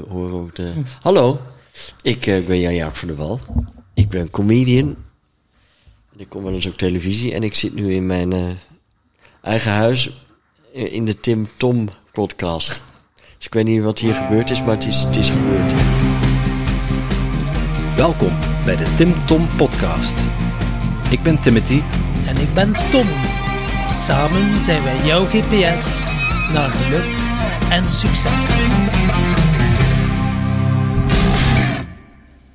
het... eh, Hallo, ik ben Jan-Jaap van der Wal. Ik ben comedian. En ik kom wel eens op televisie. En ik zit nu in mijn eh, eigen huis in de Tim Tom podcast. Dus ik weet niet wat hier gebeurd is, maar het is, het is gebeurd. Welkom bij de Tim Tom Podcast. Ik ben Timothy En ik ben Tom. Samen zijn wij jouw GPS naar geluk en succes.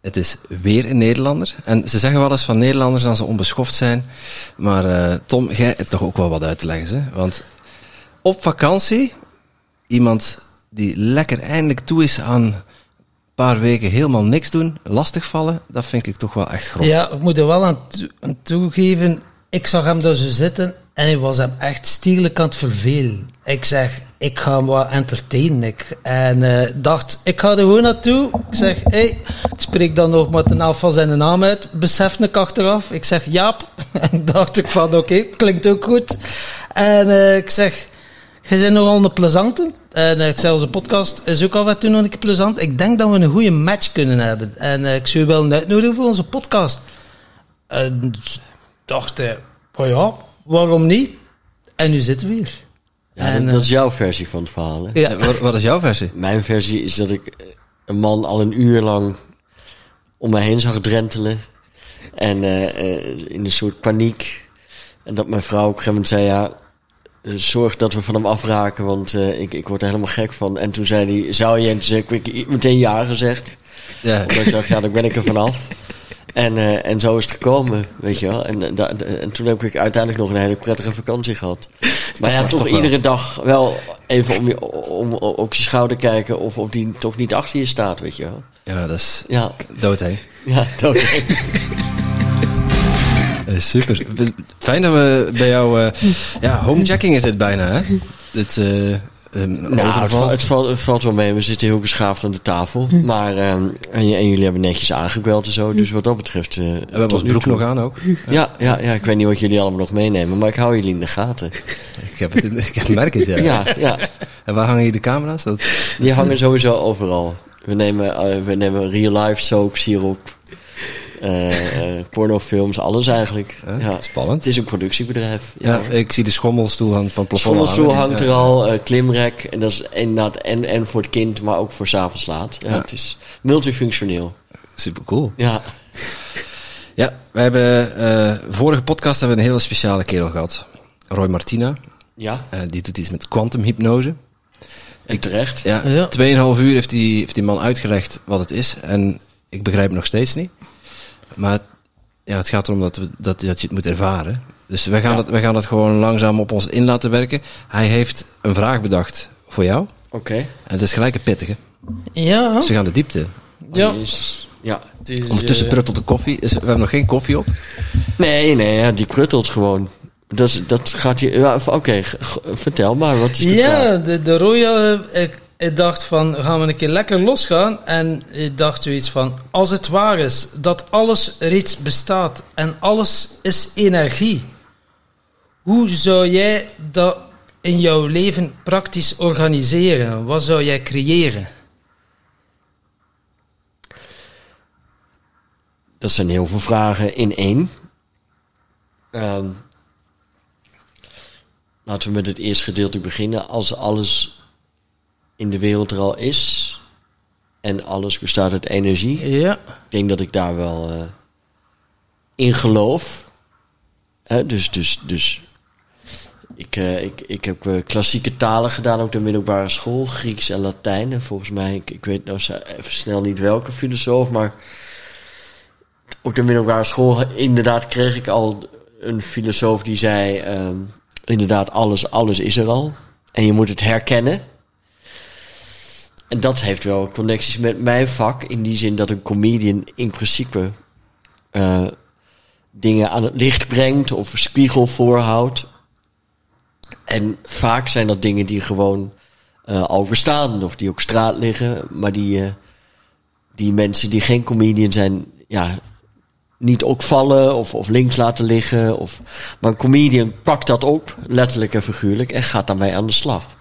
het is weer een Nederlander. En ze zeggen wel eens van Nederlanders dat ze onbeschoft zijn. Maar eh, Tom, jij hebt toch ook wel wat uit te leggen. Hè? Want op vakantie, iemand die lekker eindelijk toe is aan een paar weken helemaal niks doen, lastigvallen, dat vind ik toch wel echt grof. Ja, ik moet er wel aan, aan toegeven. Ik zag hem daar zo zitten en hij was hem echt stierlijk aan het vervelen. Ik zeg, ik ga hem wat entertainen. Ik. En eh, dacht, ik ga er gewoon naartoe. Ik zeg, hey, ik spreek dan nog met de naam van zijn naam uit. Besefte ik achteraf. Ik zeg, Jaap. En dacht ik van, oké, klinkt ook goed. En eh, ik zeg, je bent nogal een plezante. En eh, ik zei, onze podcast is ook af en toe nog een keer plezant. Ik denk dat we een goede match kunnen hebben. En ik zou je wel uitnodigen voor onze podcast. En dacht oh ja, waarom niet? En nu zitten we hier. Ja, En, dat, eh, dat is jouw versie van het verhaal. Hè? Ja. Eh, Wat, wat is jouw versie? Mijn versie is dat ik eh, een man al een uur lang om mij heen zag drentelen. En eh, eh, in een soort paniek. En dat mijn vrouw op een gegeven moment zei, ja, eh, zorg dat we van hem afraken, want eh, ik, ik word er helemaal gek van. En toen zei hij, zou je? En toen zei ik, ik meteen ja gezegd. Ja. Omdat ik dacht, ja, dan ben ik er vanaf. En, eh, en zo is het gekomen, weet je wel. En, eh, da- en toen heb ik uiteindelijk nog een hele prettige vakantie gehad. Maar ja, toch, wel. iedere dag wel even om je, om, om- op je schouder kijken of, of die toch niet achter je staat, weet je wel. Ja, dat is Ja, dood, hè? ja, dat Eh, super. Fijn dat we bij jou... ja, homechecking is dit bijna, hè? Dit, eh, Nou, het, valt, het valt wel mee. We zitten heel beschaafd aan de tafel. Maar, ehm, en, jullie hebben netjes aangebeld en zo. Dus wat dat betreft... eh, we hebben ons broek toe- nog aan ook. Ja, ja, ja, ik weet niet wat jullie allemaal nog meenemen. Maar ik hou jullie in de gaten. Ik, heb het in, ik merk het, ja. Ja, ja. En waar hangen hier de camera's? Dat, Die hangen sowieso overal. We nemen, eh, we nemen real life soaps hierop. Eh eh, pornofilms, alles eigenlijk. Ja, Ja. spannend. Het is een productiebedrijf. ja, ik zie de schommelstoel aan van het plafond Schommelstoel hangt dus, er ja. al, eh, klimrek. En dat is inderdaad en, en voor het kind, maar ook voor s'avonds laat. Ja, Ja. Het is multifunctioneel. Super cool. Ja, Ja, we hebben... eh vorige podcast hebben we een hele speciale kerel gehad. Roy Martina. ja. Eh, die doet iets met kwantumhypnose. En terecht. Ja, Ja. 2,5 uur heeft die, heeft die man uitgelegd wat het is. En ik begrijp het nog steeds niet. Maar ja, het gaat erom dat, we, dat, dat je het moet ervaren. Dus wij gaan, Ja. dat, wij gaan dat gewoon langzaam op ons in laten werken. Hij heeft een vraag bedacht voor jou. Oké. En het is gelijk een pittige. Ja, Dus we gaan de diepte in. ja. Jezus. Ja. Het is, Ondertussen eh, pruttelt de koffie. Is, we hebben nog geen koffie op. Nee, nee, ja, die pruttelt gewoon. Dat, is- dat gaat hier... Ja, Oké, vertel maar. Wat is de vraag? Ja, de, de Royal, eh, ik, dacht van, gaan we een keer lekker losgaan? En ik dacht zoiets van, als het waar is dat alles reeds bestaat en alles is energie, hoe zou jij dat in jouw leven praktisch organiseren? Wat zou jij creëren? Dat zijn heel veel vragen in één. Ehm, laten we met het eerste gedeelte beginnen. Als alles in de wereld er al is en alles bestaat uit energie, Ja. ik denk dat ik daar wel eh, in geloof. Hè, dus, dus, dus ik, eh, ik, ik heb eh, klassieke talen gedaan, ook de middelbare school. Grieks en Latijn. En volgens mij, ik, ik weet nou even snel niet welke filosoof, maar op de middelbare school inderdaad kreeg ik al een filosoof die zei... ehm, inderdaad, alles, alles is er al. En je moet het herkennen. En dat heeft wel connecties met mijn vak. In die zin dat een comedian in principe eh, dingen aan het licht brengt of een spiegel voorhoudt. En vaak zijn dat dingen die gewoon eh, al of die op straat liggen. Maar die, eh, die mensen die geen comedian zijn, ja, niet ook vallen of, of links laten liggen. Of, maar een comedian pakt dat op, letterlijk en figuurlijk, en gaat daarmee aan de slag.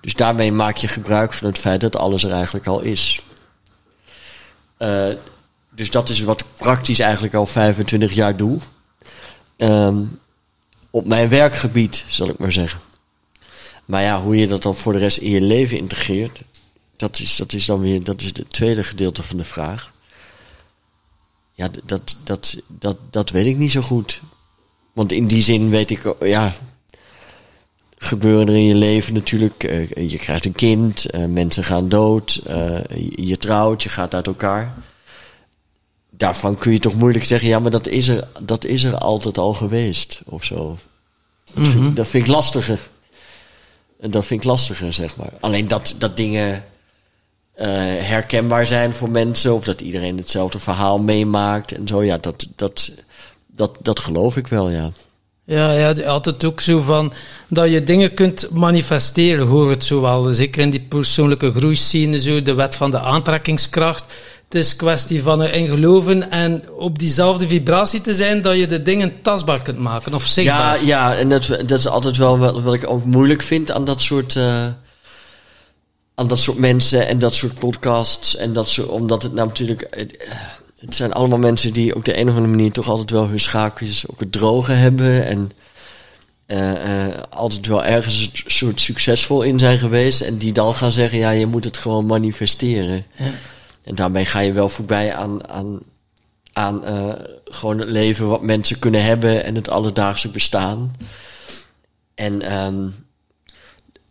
Dus daarmee maak je gebruik van het feit dat alles er eigenlijk al is. Eh, dus dat is wat ik praktisch eigenlijk al 25 jaar doe. Ehm, op mijn werkgebied, zal ik maar zeggen. Maar ja, hoe je dat dan voor de rest in je leven integreert, dat is, dat is dan weer dat is het tweede gedeelte van de vraag. Ja, dat, dat, dat, dat weet ik niet zo goed. Want in die zin weet ik, ja, gebeuren er in je leven natuurlijk. eh, je krijgt een kind, eh, mensen gaan dood, eh, je, trouwt, je gaat uit elkaar. Daarvan kun je toch moeilijk zeggen, ja, maar dat is er, dat is er altijd al geweest, of zo. Dat, vind, ik- dat vind ik lastiger. En dat vind ik lastiger, zeg maar. Alleen dat, dat dingen herkenbaar zijn voor mensen, of dat iedereen hetzelfde verhaal meemaakt en zo, ja, dat, dat, dat, dat geloof ik wel, ja. Ja, ja, het ook zo van dat je dingen kunt manifesteren, hoor het zo wel. Zeker in die persoonlijke groeiscene, zo de wet van de aantrekkingskracht. Het is kwestie van erin geloven en op diezelfde vibratie te zijn dat je de dingen tastbaar kunt maken of Ja, zichtbaar. ja, en dat, dat is altijd wel wat, wat ik ook moeilijk vind aan dat soort. eh, aan dat soort mensen en dat soort podcasts. En dat soort, omdat het nou natuurlijk. Eh, het zijn allemaal mensen die op de een of andere manier toch altijd wel hun schaapjes op het droge hebben. En eh, eh, altijd wel ergens een soort succesvol in zijn geweest. En die dan gaan zeggen: ja, je moet het gewoon manifesteren. Ja. En daarmee ga je wel voorbij aan, aan, aan eh, gewoon het leven wat mensen kunnen hebben en het alledaagse bestaan. En ehm,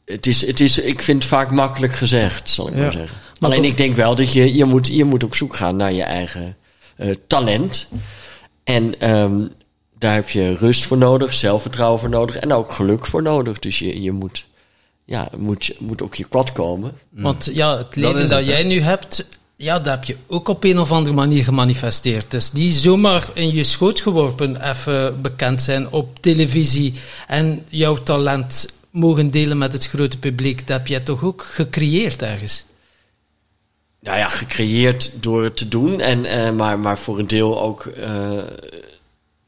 het is, het is, ik vind het vaak makkelijk gezegd, zal ik Ja. maar zeggen. Maar Alleen toch- ik denk wel dat je, je, moet, je moet op zoek gaan naar je eigen eh, talent. En ehm, daar heb je rust voor nodig, zelfvertrouwen voor nodig en ook geluk voor nodig. Dus je, je moet, ja, moet, moet op je kwad komen. Want ja, het leven dat, het, jij nu hebt, ja, dat heb je ook op een of andere manier gemanifesteerd. Het is niet zomaar in je schoot geworpen, even bekend zijn op televisie en jouw talent mogen delen met het grote publiek. Dat heb jij toch ook gecreëerd ergens? Nou ja, gecreëerd door het te doen. En, eh, maar, maar voor een deel ook, eh,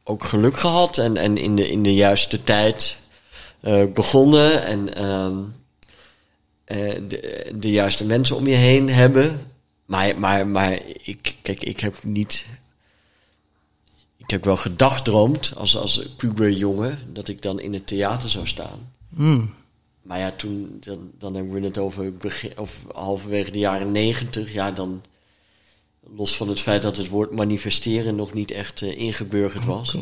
ook geluk gehad. En, en in, de, in de juiste tijd eh, begonnen. En ehm, eh, de, de juiste mensen om je heen hebben. Maar, maar, maar ik, kijk, ik heb niet. Ik heb wel gedagdroomd als, als puberjongen dat ik dan in het theater zou staan. Hmm. Maar ja, toen, dan, dan hebben we het over begin, of halverwege de jaren negentig. Ja, dan, los van het feit dat het woord manifesteren nog niet echt eh, ingeburgerd was.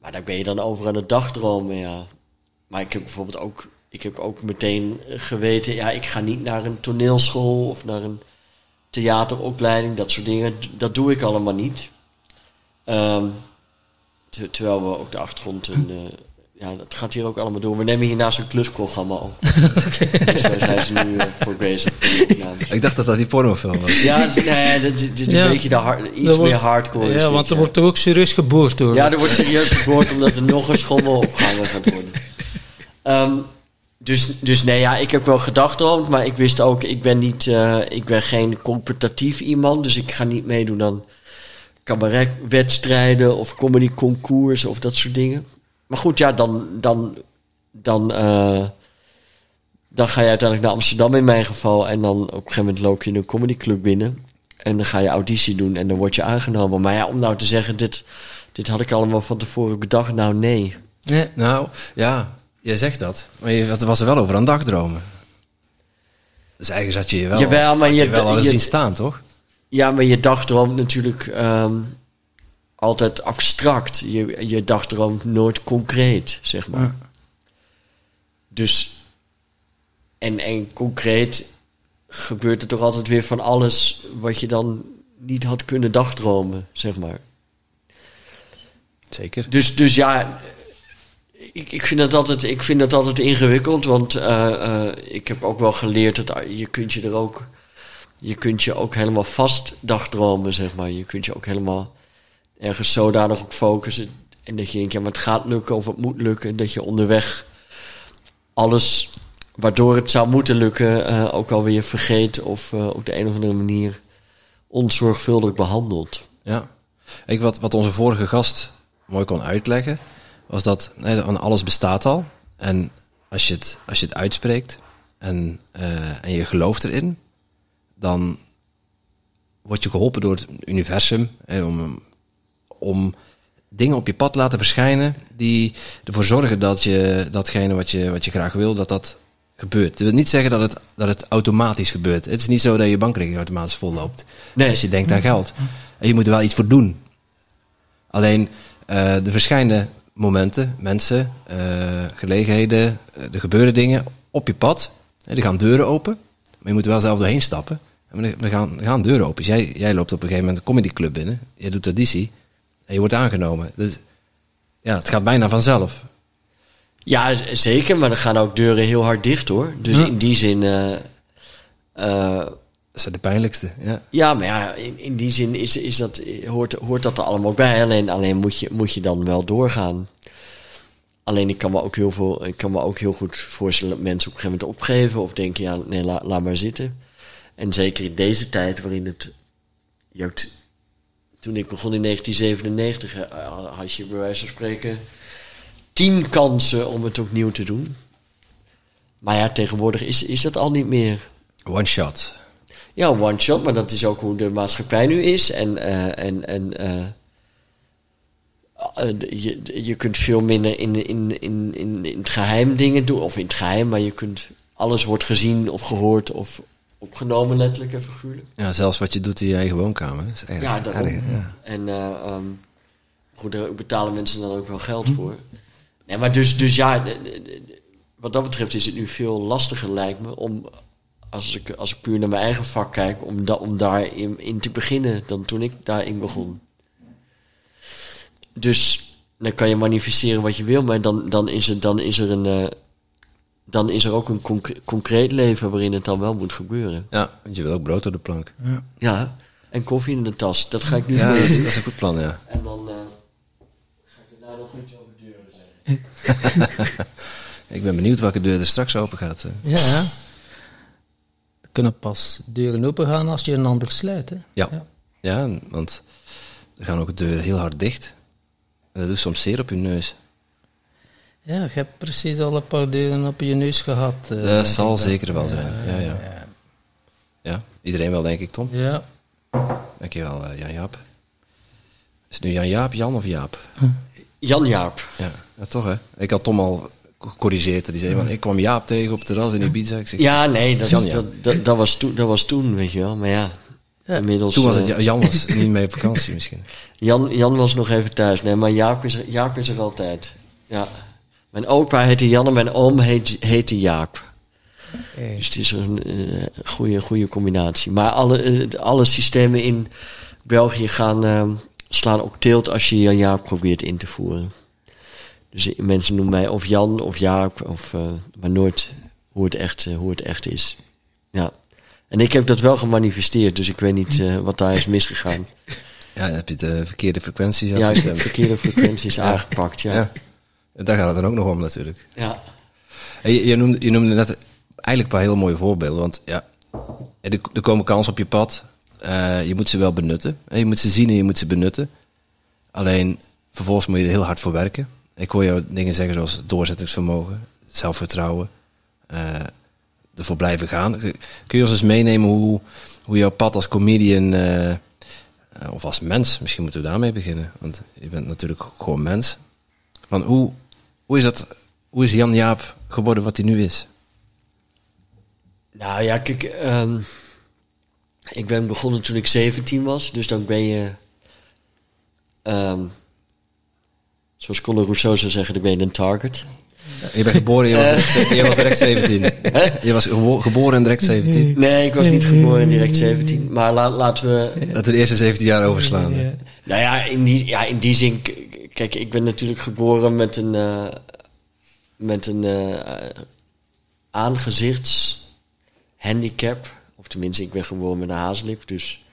Maar daar ben je dan over aan het dagdromen, ja. Maar ik heb bijvoorbeeld ook, ik heb ook meteen eh, geweten, ja, ik ga niet naar een toneelschool of naar een theateropleiding, dat soort dingen. Dat doe ik allemaal niet. Ehm, te- terwijl we ook de achtergrond een, eh, ja, dat gaat hier ook allemaal door. We nemen hiernaast een klusprogramma op. dus daar zijn ze nu eh, voor bezig. Ik dacht dat dat die pornofilm was. Ja, nee, dat is Ja. een beetje de hard, iets Dat wordt- meer hardcore. is Ja, want er ja. wordt er ook serieus geboord door. Ja, er wordt serieus geboord omdat er nog een schommel opgehangen gaat worden. Ehm, dus, dus nee, ja, ik heb wel gedacht erom, maar ik wist ook, ik ben niet, eh, ik ben geen competitief iemand, dus ik ga niet meedoen aan cabaretwedstrijden of comedyconcours of dat soort dingen. Maar goed, ja, dan, dan, dan, eh, dan ga je uiteindelijk naar Amsterdam in mijn geval en dan op een gegeven moment loop je in een comedyclub binnen en dan ga je auditie doen en dan word je aangenomen. Maar ja, om nou te zeggen, dit, dit had ik allemaal van tevoren bedacht, nou nee. Nee. Nou, ja, je zegt dat. Maar je het was er wel over aan dagdromen. Dus eigenlijk zat je je wel, Jawel, maar had je, je- wel eens je- zien staan, toch? Ja, maar je dag droomt natuurlijk ehm, altijd abstract. Je, je droomt nooit concreet, zeg maar. Ja. dus, en, en concreet gebeurt er toch altijd weer van alles wat je dan niet had kunnen dagdromen, zeg maar. Zeker. Dus, dus ja, ik, ik, vind dat altijd, ik vind dat altijd ingewikkeld, want eh, eh, ik heb ook wel geleerd dat je kunt je er ook, je kunt je ook helemaal vast dagdromen, zeg maar. Je kunt je ook helemaal ergens zodanig op focussen en dat je denkt, ja, maar het gaat lukken of het moet lukken, dat je onderweg alles waardoor het zou moeten lukken uh, ook alweer vergeet of op de een of andere manier onzorgvuldig behandeld. Ja, ik, wat, wat onze vorige gast mooi kon uitleggen, was dat nee, alles bestaat al. En als je het, als je het uitspreekt en, uh, en je gelooft erin, dan word je geholpen door het universum hè, om, om dingen op je pad te laten verschijnen die ervoor zorgen dat je datgene wat je, wat je graag wil, dat dat gebeurt. Dat wil niet zeggen dat het, dat het automatisch gebeurt. Het is niet zo dat je bankrekening automatisch volloopt. Nee. Als je denkt aan geld. En je moet er wel iets voor doen. Alleen, uh, er verschijnen momenten, mensen, uh, gelegenheden, er gebeuren dingen op je pad. Er gaan deuren open, maar je moet er wel zelf doorheen stappen. En er gaan, er gaan deuren open. Jij, jij loopt op een gegeven moment een comedyclub binnen, je doet auditie en je wordt aangenomen. Dus ja, het gaat bijna vanzelf. Ja, zeker, maar er gaan ook deuren heel hard dicht hoor. Dus in die zin. Uh, uh, dat zijn de pijnlijkste, ja. Ja, maar ja, in, in die zin is, is dat, hoort, hoort dat er allemaal bij. Alleen, alleen moet, je, moet je dan wel doorgaan. Alleen ik kan me ook heel, veel, ik kan me ook heel goed voorstellen dat mensen op een gegeven moment opgeven. Of denken, ja, nee, la, laat maar zitten. En zeker in deze tijd waarin het... Je toen ik begon in 1997 had je bij wijze van spreken tien kansen om het opnieuw te doen. Maar ja, tegenwoordig is, is dat al niet meer. One shot. Ja, one shot, maar dat is ook hoe de maatschappij nu is. En, uh, en, en uh, je, je kunt veel minder in, in, in, in, in het geheim dingen doen. Of in het geheim, maar je kunt... Alles wordt gezien of gehoord of opgenomen, letterlijk en figuurlijk. Ja, zelfs wat je doet in je eigen woonkamer. Dat is erg, ja, daarom. erg, ja. En uh, um, goed, daar betalen mensen dan ook wel geld voor. Nee, maar dus, dus ja, wat dat betreft is het nu veel lastiger, lijkt me, om, als ik, als ik puur naar mijn eigen vak kijk, om, da, om daarin in te beginnen dan toen ik daarin begon. Dus dan kan je manifesteren wat je wil, maar dan, dan, is, er, dan, is, er een, uh, dan is er ook een concre concreet leven waarin het dan wel moet gebeuren. Ja, want je wil ook brood op de plank. Ja, ja en koffie in de tas. Dat ga ik nu ja, voor dat is, dat is een goed plan, ja. En dan uh, ga ik er daar nog iets over deuren zeggen. ik ben benieuwd welke deur er straks open gaat. Ja, ja. Er kunnen pas deuren open gaan als je een ander sluit. Hè? Ja. ja. ja, want er gaan ook deuren heel hard dicht. En dat doet soms zeer op je neus. Ja, je hebt precies al een paar deuren op je neus gehad. Uh, dat zal zeker wel zijn, ja, ja. ja. Ja, iedereen wel, denk ik, Tom. Ja. Dankjewel, uh, Jan-Jaap. Is het nu Jan-Jaap, Jan of Jaap? Hm. Jan-Jaap. Ja. ja, toch hè. Ik had Tom al gecorrigeerd. Die zei, van, ik kwam Jaap tegen op het terras in Ibiza. Ik zeg, ja, nee, dat, dat, dat, dat, was toen, dat was toen, weet je wel. Maar ja, ja. inmiddels... Toen was het, Jan was niet mee op vakantie misschien. Jan, Jan was nog even thuis. Nee, maar Jaap is Jaap is er altijd. Ja. Mijn opa heette Jan en mijn oom heet, heette Jaap. Dus het is een uh, goede, goede combinatie. Maar alle, uh, alle systemen in België gaan, uh, slaan ook teelt als je Jan Jaap probeert in te voeren. Dus mensen noemen mij of Jan of Jaap, of, uh, maar nooit hoe het, echt, hoe het echt is. Ja. En ik heb dat wel gemanifesteerd, dus ik weet niet uh, wat daar is misgegaan. Ja, dan heb je de verkeerde frequenties Juist, de verkeerde frequenties ja. aangepakt, ja. ja. Daar gaat het dan ook nog om natuurlijk. Ja. Je, je, noemde, je noemde net eigenlijk een paar heel mooie voorbeelden. Want ja, er, er komen kansen op je pad. Uh, je moet ze wel benutten. Je moet ze zien en je moet ze benutten. Alleen, vervolgens moet je er heel hard voor werken. Ik hoor jou dingen zeggen zoals doorzettingsvermogen, zelfvertrouwen, uh, ervoor blijven gaan. Kun je ons eens meenemen hoe, hoe jouw pad als comedian, uh, of als mens, misschien moeten we daarmee beginnen. Want je bent natuurlijk gewoon mens. Van hoe, hoe is dat, hoe is Jan Jaap geworden wat hij nu is? Nou ja, kijk, um, ik ben begonnen toen ik 17 was, dus dan ben je, um, zoals Conor Rousseau zou zeggen, dan ben je een target. Je bent geboren, je was direct, je was direct 17. Je was gebo- geboren en direct 17. Nee, ik was niet geboren direct 17. Maar la- laten we... Laten we de eerste 17 jaar overslaan. Nou ja, in die, ja, in die zin... Kijk, ik ben natuurlijk geboren met een... eh, met een eh aangezichtshandicap. Of tenminste, ik ben geboren met een hazellip. Dus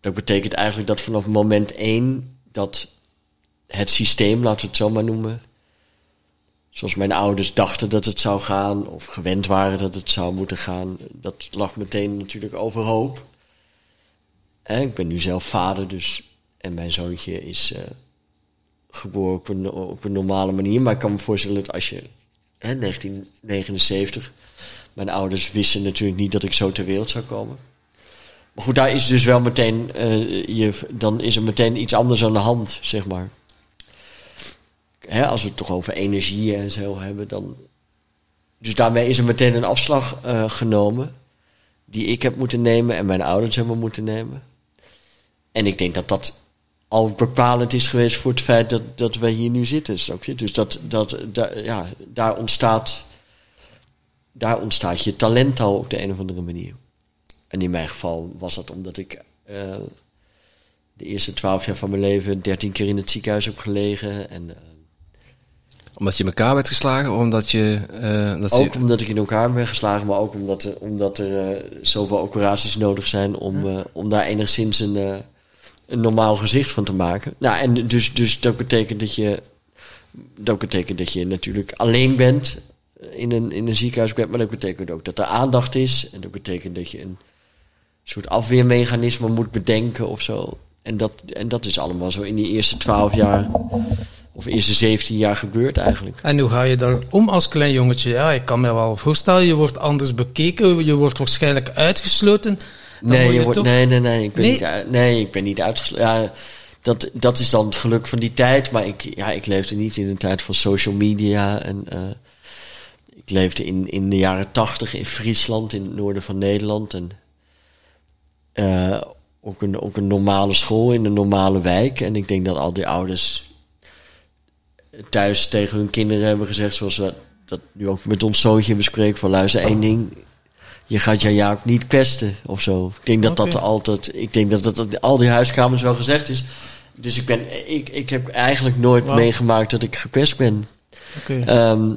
dat betekent eigenlijk dat vanaf moment één... dat het systeem, laten we het zo maar noemen... zoals mijn ouders dachten dat het zou gaan... of gewend waren dat het zou moeten gaan... dat lag meteen natuurlijk overhoop. Hè, ik ben nu zelf vader, dus... en mijn zoontje is... eh, geboren op een, normale manier. Maar ik kan me voorstellen dat als je... Hè, 1979... Mijn ouders wisten natuurlijk niet dat ik zo ter wereld zou komen. Maar goed, daar is dus wel meteen... eh, je, dan is er meteen iets anders aan de hand, zeg maar. Hè, als we het toch over energie en zo hebben, dan... Dus daarmee is er meteen een afslag eh, genomen... die ik heb moeten nemen en mijn ouders hebben moeten nemen. En ik denk dat dat al bepalend is geweest voor het feit dat, dat wij hier nu zitten, snap je? Dus dat, dat, daar ja, daar ontstaat, daar ontstaat je talent al op de een of andere manier. En in mijn geval was dat omdat ik eh, de eerste twaalf jaar van mijn leven dertien keer in het ziekenhuis heb gelegen. En eh, Omdat je in elkaar werd geslagen, omdat je... eh, dat ook je omdat ik in elkaar ben geslagen, maar ook omdat er, omdat er zoveel operaties nodig zijn om, eh, om daar enigszins een, een normaal gezicht van te maken. Nou, en dus, dus dat betekent dat je, dat betekent dat je natuurlijk alleen bent in een, in een ziekenhuisbed, maar dat betekent ook dat er aandacht is. En dat betekent dat je een soort afweermechanisme moet bedenken of zo. En dat, en dat is allemaal zo in die eerste twaalf jaar, of eerste 17 jaar gebeurd eigenlijk. En hoe ga je daar om als klein jongetje? Ja, ik kan me wel voorstellen, je wordt anders bekeken, je wordt waarschijnlijk uitgesloten. Nee, word je wordt, toch- nee, nee, nee, ik ben Nee? niet, nee, ik ben niet uitgesloten. Ja, dat, dat is dan het geluk van die tijd, maar ik, ja, ik leefde niet in een tijd van social media. En, eh, ik leefde in, in de jaren tachtig in Friesland, in het noorden van Nederland. En eh, ook, een, ook een normale school in een normale wijk. En ik denk dat al die ouders thuis tegen hun kinderen hebben gezegd, zoals we dat nu ook met ons zoontje bespreken, van luister één ding, je gaat je Jaap niet pesten of zo. Ik denk dat dat er altijd, ik denk dat dat al die huiskamers wel gezegd is. Dus ik ben, ik, ik heb eigenlijk nooit meegemaakt dat ik gepest ben. Oké. Ehm,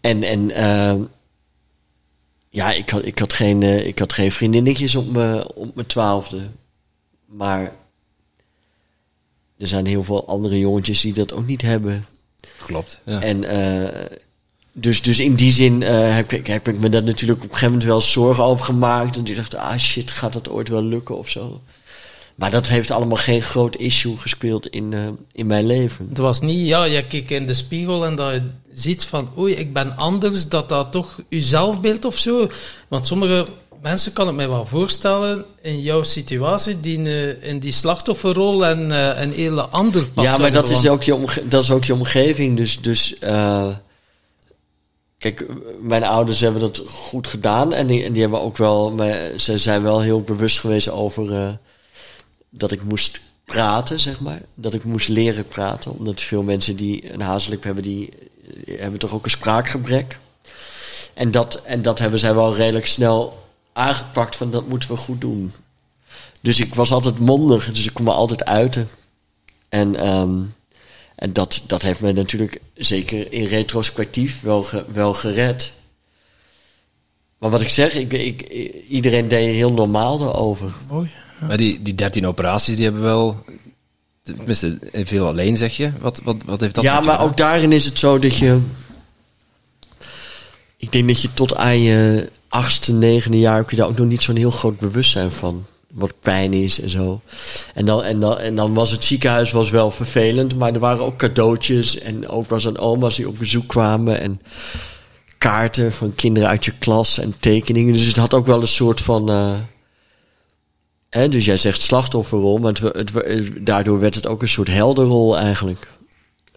en en ehm, ja, ik had, ik, had geen, eh, ik had geen vriendinnetjes op mijn op mijn twaalfde. Maar er zijn heel veel andere jongetjes die dat ook niet hebben. Klopt. Ja. En eh, dus, dus in die zin eh, heb, ik, heb ik me daar natuurlijk op een gegeven moment wel zorgen over gemaakt. En die dacht, ah shit, gaat dat ooit wel lukken of zo. Maar dat heeft allemaal geen groot issue gespeeld in, eh, in mijn leven. Het was niet, ja, je kijkt in de spiegel en dat je ziet van, oei, ik ben anders, dat dat toch je zelfbeeld of zo. Want sommige mensen kan ik mij wel voorstellen, in jouw situatie, die eh, in die slachtofferrol en eh, een hele ander pad Ja, maar dat is, ook je dat is ook je omgeving. Dus, dus kijk, mijn ouders hebben dat goed gedaan. En die, en die hebben ook wel, ze zijn wel heel bewust geweest over eh, dat ik moest praten, zeg maar. Dat ik moest leren praten. Omdat veel mensen die een hazellip hebben, die eh, hebben toch ook een spraakgebrek. En dat, en dat hebben zij wel redelijk snel aangepakt van dat moeten we goed doen. Dus ik was altijd mondig, dus ik kon me altijd uiten. En, ehm, en dat, dat heeft me natuurlijk zeker in retrospectief wel, ge- wel gered. Maar wat ik zeg, ik, ik, iedereen deed heel normaal daarover. Mooi. Maar die, die 13 operaties, die hebben wel... Tenminste, veel alleen zeg je. Wat, wat, wat heeft dat ja, maar ook daarin is het zo dat je. Ik denk dat je tot aan je achtste, negende jaar heb je daar ook nog niet zo'n heel groot bewustzijn van. Wat pijn is en zo. En dan, en, dan, en dan was het ziekenhuis was wel vervelend, maar er waren ook cadeautjes en opa's en oma's die op bezoek kwamen. En kaarten van kinderen uit je klas en tekeningen. Dus het had ook wel een soort van. eh, hè, dus jij zegt slachtofferrol, maar het, het, het- daardoor werd het ook een soort helderrol eigenlijk.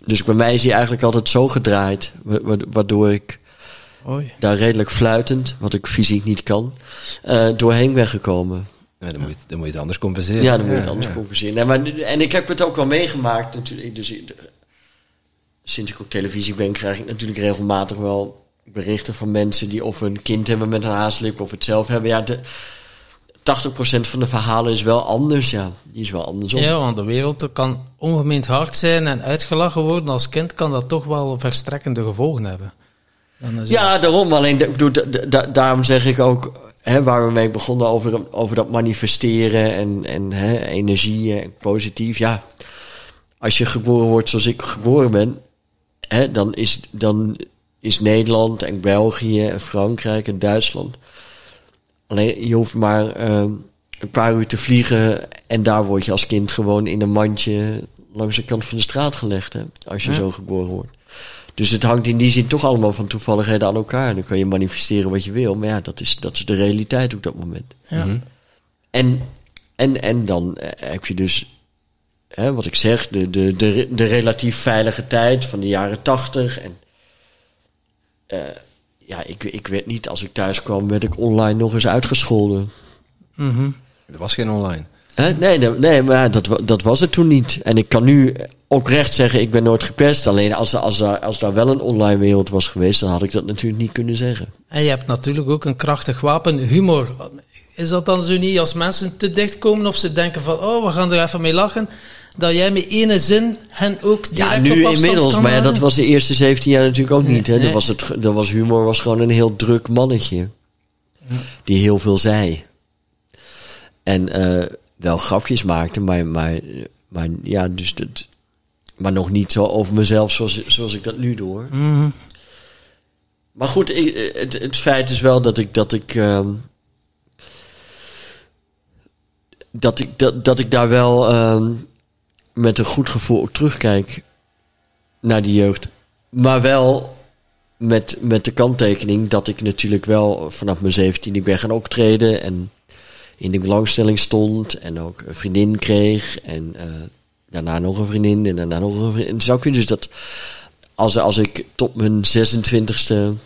Dus bij mij is hij eigenlijk altijd zo gedraaid, wa- wa- waardoor ik daar redelijk fluitend, wat ik fysiek niet kan, eh, doorheen ben gekomen. Ja, dan, moet je, het- dan moet je het anders compenseren. Ja, dan moet je het anders compenseren. Nee, maar, en ik heb het ook wel meegemaakt natuurlijk. Dus, sinds ik op televisie ben, krijg ik natuurlijk regelmatig wel berichten van mensen die of een kind hebben met een haaslip of het zelf hebben. Ja, de, 80% van de verhalen is wel anders, ja. Die is wel andersom. Ja, want de wereld kan ongemeend hard zijn en uitgelachen worden. Als kind kan dat toch wel verstrekkende gevolgen hebben. Dan is Ja, daarom. Alleen, ik bedoel, da- da- daarom zeg ik ook, hè, waar we mee begonnen over, over dat manifesteren en, en hè, energie en positief. Ja, als je geboren wordt zoals ik geboren ben, hè, dan, is, dan is Nederland en België en Frankrijk en Duitsland. Alleen, je hoeft maar eh, een paar uur te vliegen en daar word je als kind gewoon in een mandje langs de kant van de straat gelegd, hè, als je Ja. zo geboren wordt. Dus het hangt in die zin toch allemaal van toevalligheden aan elkaar. En dan kan je manifesteren wat je wil. Maar ja, dat is, dat is de realiteit op dat moment. Ja. En, en, en dan eh, heb je dus, hè, wat ik zeg, de, de, de, de relatief veilige tijd van de jaren tachtig. En eh, ja, ik, ik weet niet, als ik thuis kwam, werd ik online nog eens uitgescholden. Mhm. Er was geen online. Hè? Nee, nee, nee, maar dat, dat was het toen niet. En ik kan nu ook recht zeggen, ik ben nooit gepest. Alleen als, als, er, als daar wel een online wereld was geweest, dan had ik dat natuurlijk niet kunnen zeggen. En je hebt natuurlijk ook een krachtig wapen, humor. Is dat dan zo niet als mensen te dicht komen of ze denken van, oh, we gaan er even mee lachen, dat jij met ene zin hen ook direct Ja, nu inmiddels. Maar ja, dat was de eerste 17 jaar natuurlijk ook Nee, niet. Hè? nee. Dat, was het, dat was humor, was gewoon een heel druk mannetje. Die heel veel zei. En eh, wel grapjes maakte, maar, maar, maar ja, dus dat, maar nog niet zo over mezelf zoals, zoals ik dat nu doe. hoor. Mhm. Maar goed, ik, het, het feit is wel dat ik dat ik ehm, dat ik dat, dat ik daar wel ehm, met een goed gevoel op terugkijk naar die jeugd, maar wel met met de kanttekening dat ik natuurlijk wel vanaf mijn 17 ik ben gaan optreden en in de belangstelling stond en ook een vriendin kreeg en eh, daarna nog een vriendin en daarna nog een vriendin. Ook weer dus dat als, als ik tot mijn 26e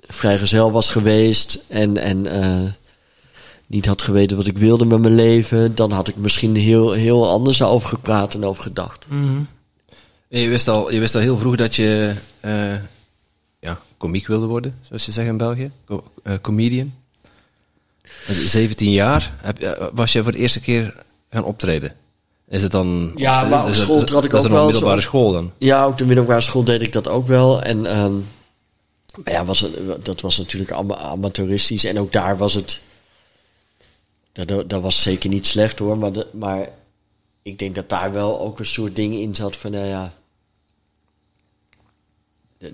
vrijgezel was geweest en, en eh, niet had geweten wat ik wilde met mijn leven, dan had ik misschien heel, heel anders over gepraat en over gedacht. Mhm. Je wist al, je wist al heel vroeg dat je eh ja, komiek wilde worden, zoals je zegt in België. Co- comedian. Met 17 jaar heb, was je voor de eerste keer gaan optreden. Is het dan... Ja, maar op school trad ik ook wel middelbare zo- school dan? Ja, op de middelbare school deed ik dat ook wel. En ehm, maar ja, was dat was natuurlijk ama- amateuristisch. En ook daar was het. Dat, dat was zeker niet slecht hoor. Maar, de, maar ik denk dat daar wel ook een soort ding in zat van, nou ja.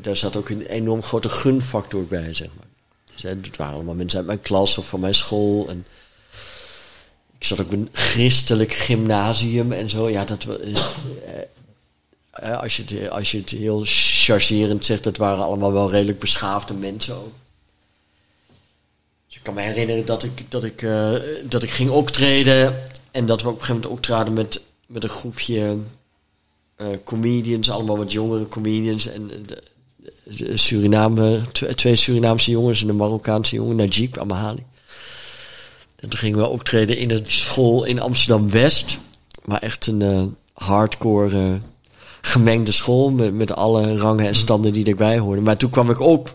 Daar zat ook een enorm grote gunfactor bij, zeg maar. Het waren allemaal mensen uit mijn klas of van mijn school. En ik zat ook een christelijk gymnasium en zo. Ja, dat wa- eh, eh, als, je het, als je het heel chargerend zegt, dat waren allemaal wel redelijk beschaafde mensen ook. Dus ik kan me herinneren dat ik, dat ik, eh, dat ik ging optreden en dat we op een gegeven moment optraden met, met een groepje eh, comedians, allemaal wat jongere comedians. En Suriname, tw- twee Surinaamse jongens en een Marokkaanse jongen, Najib Amahali. En toen gingen we optreden in een school in Amsterdam-West. Maar echt een eh, hardcore eh, gemengde school met, met alle rangen en standen die erbij hoorden. Maar toen kwam ik op.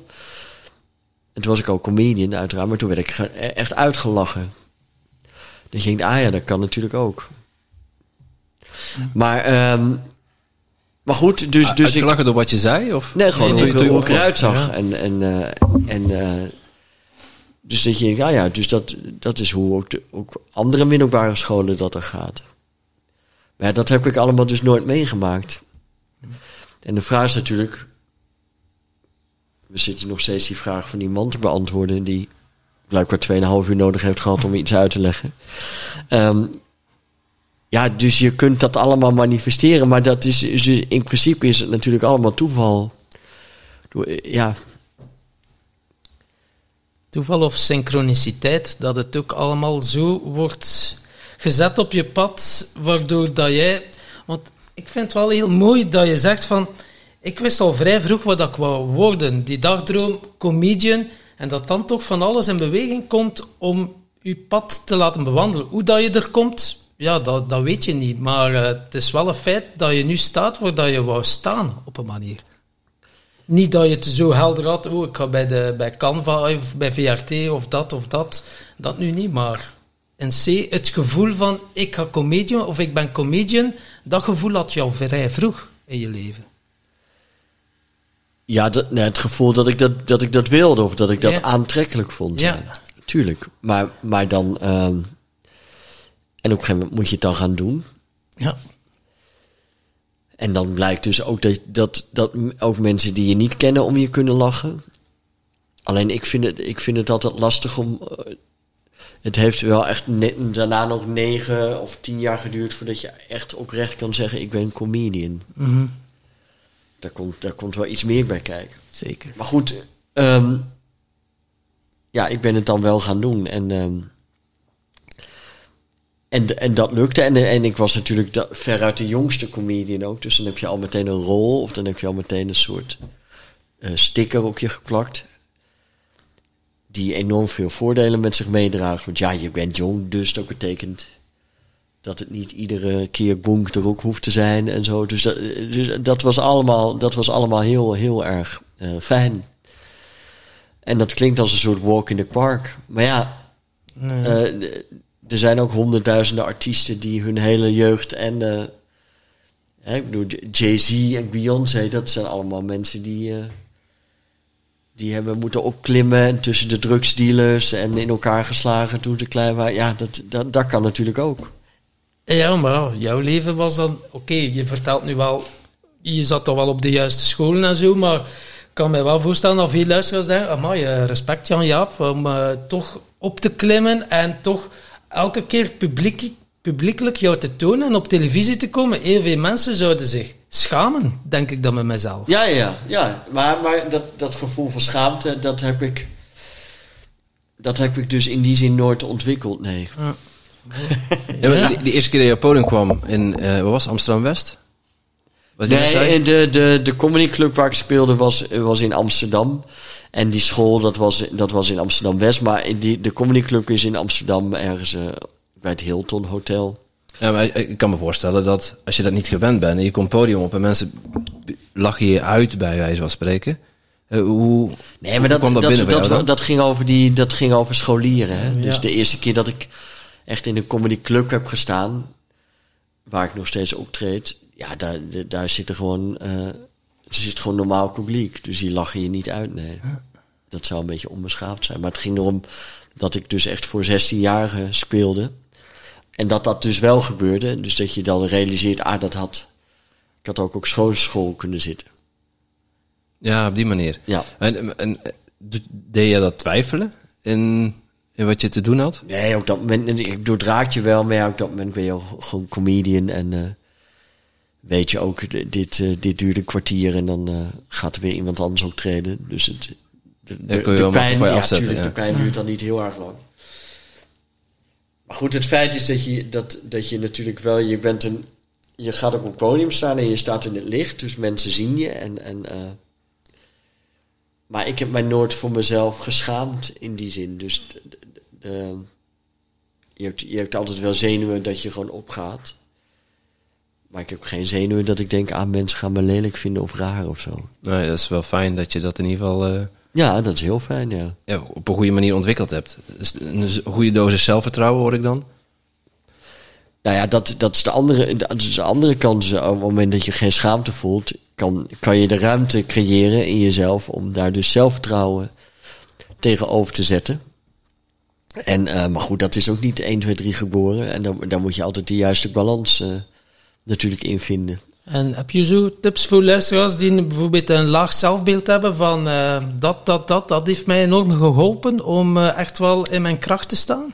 En toen was ik ook comedian uiteraard, maar toen werd ik ge- echt uitgelachen. Dan ging ik, ah ja, dat kan natuurlijk ook. Maar, ehm, maar goed, dus, dus ik... Uitgelachen door wat je zei? Of? Nee, gewoon Nee, hoe, hoe ik eruit zag. Ja. En, en, eh, en eh, dus dat je denkt, nou ja, dus dat, dat is hoe ook, de, ook andere middelbare scholen dat er gaat. Maar ja, dat heb ik allemaal dus nooit meegemaakt. En de vraag is natuurlijk, we zitten nog steeds die vraag van die man te beantwoorden, die blijkbaar 2,5 uur nodig heeft gehad om iets uit te leggen. Ehm, ja, dus je kunt dat allemaal manifesteren, maar dat is, in principe is het natuurlijk allemaal toeval. Door- Ja, Toeval of synchroniciteit, dat het ook allemaal zo wordt gezet op je pad, waardoor dat jij... Want ik vind het wel heel mooi dat je zegt van... Ik wist al vrij vroeg wat ik wou worden. Die dagdroom, comedian. En dat dan toch van alles in beweging komt om je pad te laten bewandelen. Hoe dat je er komt, ja, dat, dat weet je niet. Maar eh, het is wel een feit dat je nu staat waar dat je wou staan, op een manier. Niet dat je het zo helder had, oh, ik ga bij, de, bij Canva of bij VRT of dat of dat. Dat nu niet, maar in C, het gevoel van ik ga comedian of ik ben comedian, dat gevoel had je al vrij vroeg in je leven. Ja, dat, nee, het gevoel dat ik dat, dat ik dat wilde of dat ik dat Ja. aantrekkelijk vond. Ja. Tuurlijk. Maar, maar dan... ehm, en op een gegeven moment moet je het dan gaan doen. Ja. En dan blijkt dus ook dat, dat, dat ook mensen die je niet kennen om je kunnen lachen. Alleen ik vind het, ik vind het altijd lastig om. eh, Het heeft wel echt ne- daarna nog negen of tien jaar geduurd voordat je echt oprecht kan zeggen: Ik ben een comedian. Mhm. Daar komt, daar komt wel iets meer bij kijken. Zeker. Maar goed, ehm, ja, ik ben het dan wel gaan doen. En, ehm, en, en dat lukte. En, en ik was natuurlijk da- veruit de jongste comedian ook. Dus dan heb je al meteen een rol. Of dan heb je al meteen een soort eh, sticker op je geplakt. Die enorm veel voordelen met zich meedraagt. Want ja, je bent jong, dus dat betekent dat het niet iedere keer bonk er ook hoeft te zijn en zo. Dus dat, dus dat was allemaal, dat was allemaal heel, heel erg eh, fijn. En dat klinkt als een soort walk in the park. Maar ja, Nee. eh, er zijn ook honderdduizenden artiesten die hun hele jeugd en... eh, hè, ik bedoel, Jay-Z en Beyoncé, dat zijn allemaal mensen die... eh, die hebben moeten opklimmen en tussen de drugsdealers en in elkaar geslagen toen ze klein waren. Ja, dat, dat, dat kan natuurlijk ook. Ja, maar jouw leven was dan... Oké, je vertelt nu wel... Je zat toch wel op de juiste scholen en zo, maar ik kan me wel voorstellen dat veel luisteraars denken... Amai, eh, respect Jan-Jaap, om eh, toch op te klimmen en toch elke keer publiek, publiekelijk jou te tonen en op televisie te komen. Heel veel mensen zouden zich schamen, denk ik dan met mezelf. Ja, ja, ja. Maar, maar dat, dat gevoel van schaamte, dat heb ik. Dat heb ik dus in die zin nooit ontwikkeld, nee. Ja, maar die eerste keer dat je op podium kwam in, eh, wat was het, Amsterdam-West? Nee, de, de, de comedyclub waar ik speelde was, was in Amsterdam. En die school, dat was, dat was in Amsterdam-West. Maar in die, de comedyclub is in Amsterdam ergens eh, bij het Hilton Hotel. Ja, maar ik- kan me voorstellen dat als je dat niet gewend bent en je komt podium op en mensen lachen je uit bij wijze van spreken. eh, hoe, Nee, maar hoe dat, kwam dat, dat, dat, binnen bij jou dat, ging over die, dat ging over scholieren. Hè? Dus de eerste keer dat ik echt in een comedyclub heb gestaan, waar ik nog steeds optreed, ja, daar, daar zit er gewoon, eh, er zit gewoon normaal publiek. Dus die lachen je niet uit, nee. Dat zou een beetje onbeschaafd zijn. Maar het ging erom dat ik dus echt voor 16-jarigen speelde. En dat dat dus wel gebeurde. Dus dat je dan realiseert, ah, dat had, ik had ook op schoolschool kunnen zitten. Ja, op die manier. Ja. En, en eh, deed je dat twijfelen in, in wat je te doen had? Nee, op dat moment, en ik doordraak je wel, maar ja, op dat moment ben je ook gewoon comedian en eh, weet je ook, dit, eh, dit duurt een kwartier en dan eh, gaat er weer iemand anders optreden. Dus het, de, de, kun je de wel pijn, makkelijk van je ja, afzetten, tuurlijk, ja. de pijn duurt dan niet heel erg lang. Maar goed, het feit is dat je, dat, dat je natuurlijk wel, je bent een, je gaat op een podium staan en je staat in het licht, dus mensen zien je en, en eh, maar ik heb mij nooit voor mezelf geschaamd in die zin. Dus de, de- de- je, hebt, je hebt altijd wel zenuwen dat je gewoon opgaat. Maar ik heb geen zenuwen dat ik denk, aan mensen gaan me lelijk vinden of raar of zo. Nee, dat is wel fijn dat je dat in ieder geval eh, Ja, dat is heel fijn, ja. ja, op een goede manier ontwikkeld hebt. Dus een goede dosis zelfvertrouwen hoor ik dan. Nou ja, dat, dat, is de andere, dat is de andere kant. Op het moment dat je geen schaamte voelt, kan, kan je de ruimte creëren in jezelf om daar dus zelfvertrouwen tegenover te zetten. En, eh, maar goed, dat is ook niet 1, 2, 3 geboren. En dan, daar moet je altijd de juiste balans eh, natuurlijk in vinden. En heb je zo tips voor luisteraars die bijvoorbeeld een laag zelfbeeld hebben van eh, dat, dat, dat, dat heeft mij enorm geholpen om eh, echt wel in mijn kracht te staan?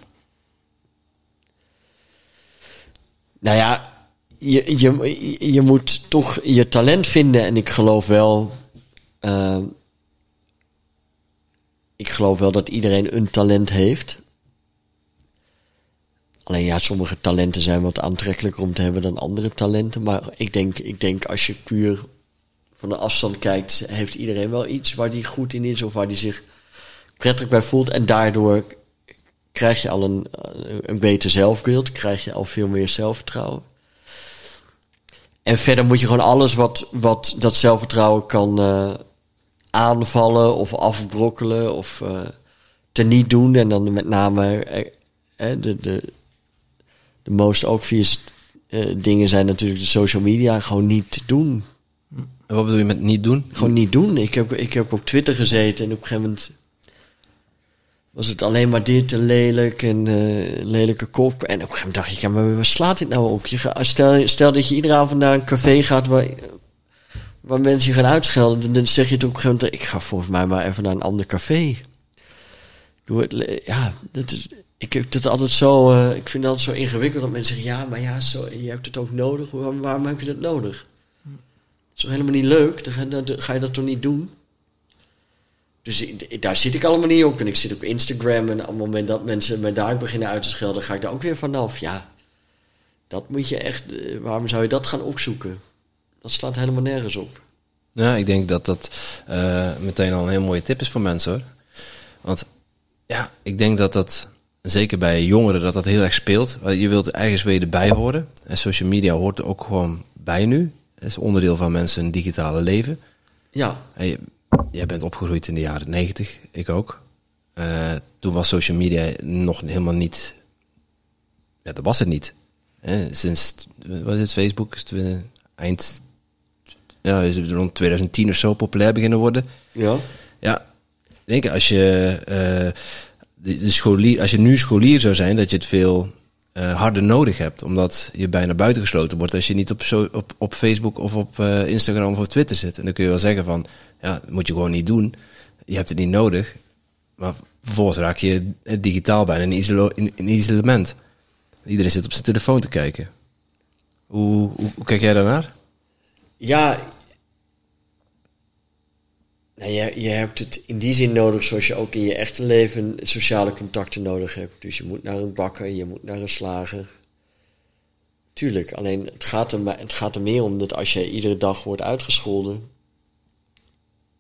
Nou ja, je, je, je moet toch je talent vinden. En ik geloof wel. eh, ik geloof wel dat iedereen een talent heeft. Alleen ja, sommige talenten zijn wat aantrekkelijker om te hebben dan andere talenten. Maar ik denk, ik denk als je puur van de afstand kijkt, heeft iedereen wel iets waar die goed in is of waar die zich prettig bij voelt. En daardoor krijg je al een, eh, een beter zelfbeeld, krijg je al veel meer zelfvertrouwen. En verder moet je gewoon alles wat, wat dat zelfvertrouwen kan eh, aanvallen of afbrokkelen of uh, teniet doen. En dan met name eh, de, de, de most obvious dingen zijn natuurlijk de social media gewoon niet doen. En wat bedoel je met niet doen? Gewoon niet doen. Ik heb, ik heb op Twitter gezeten en op een gegeven moment was het alleen maar dit en lelijk en uh, lelijke kop. En op een gegeven moment dacht ik, ja, maar waar slaat dit nou op? Je stel, stel dat je iedere avond naar een café gaat waar, waar mensen je gaan uitschelden. Dan zeg je toch op een gegeven moment, ik ga volgens mij maar even naar een ander café. Doe het, ja, dat is, ik heb het altijd zo, uh, ik vind het altijd zo ingewikkeld dat mensen zeggen, ja, maar ja, zo, je hebt het ook nodig. Waarom, waarom heb je dat nodig? Dat is helemaal niet leuk? Dan ga, je dat toch niet doen? Dus daar zit ik allemaal niet op. En ik zit op Instagram en op het moment dat mensen mij daar beginnen uit te schelden, ga ik daar ook weer vanaf. Ja, dat moet je echt. eh, Waarom zou je dat gaan opzoeken? Dat slaat helemaal nergens op. Ja, ik denk dat dat uh, meteen al een heel mooie tip is voor mensen hoor. Want ja, ik denk dat dat, zeker bij jongeren, dat dat heel erg speelt. Je wilt ergens weer erbij horen. En social media hoort er ook gewoon bij nu. Het is onderdeel van mensen hun digitale leven. Ja. En je, jij bent opgegroeid in de jaren 90, ik ook. Uh, toen was social media nog helemaal niet. Ja, dat was het niet. Hè? Sinds, wat is het, Facebook? Is het eind. Ja, is het rond 2010 of zo populair beginnen worden. Ja. Ja, denk als je. Uh, de, scholier, als je nu scholier zou zijn, dat je het veel uh, harder nodig hebt. Omdat je bijna buitengesloten wordt als je niet op, zo, op, op Facebook of op uh, Instagram of op Twitter zit. En dan kun je wel zeggen van, ja, dat moet je gewoon niet doen. Je hebt het niet nodig. Maar vervolgens raak je digitaal bijna in, isolo, in, in isolement. Iedereen zit op zijn telefoon te kijken. Hoe, hoe, hoe kijk jij daarnaar? Ja, nou, je, je hebt het in die zin nodig zoals je ook in je echte leven sociale contacten nodig hebt. Dus je moet naar een bakker, je moet naar een slager. Tuurlijk, alleen het gaat, er, het gaat er meer om dat als je iedere dag wordt uitgescholden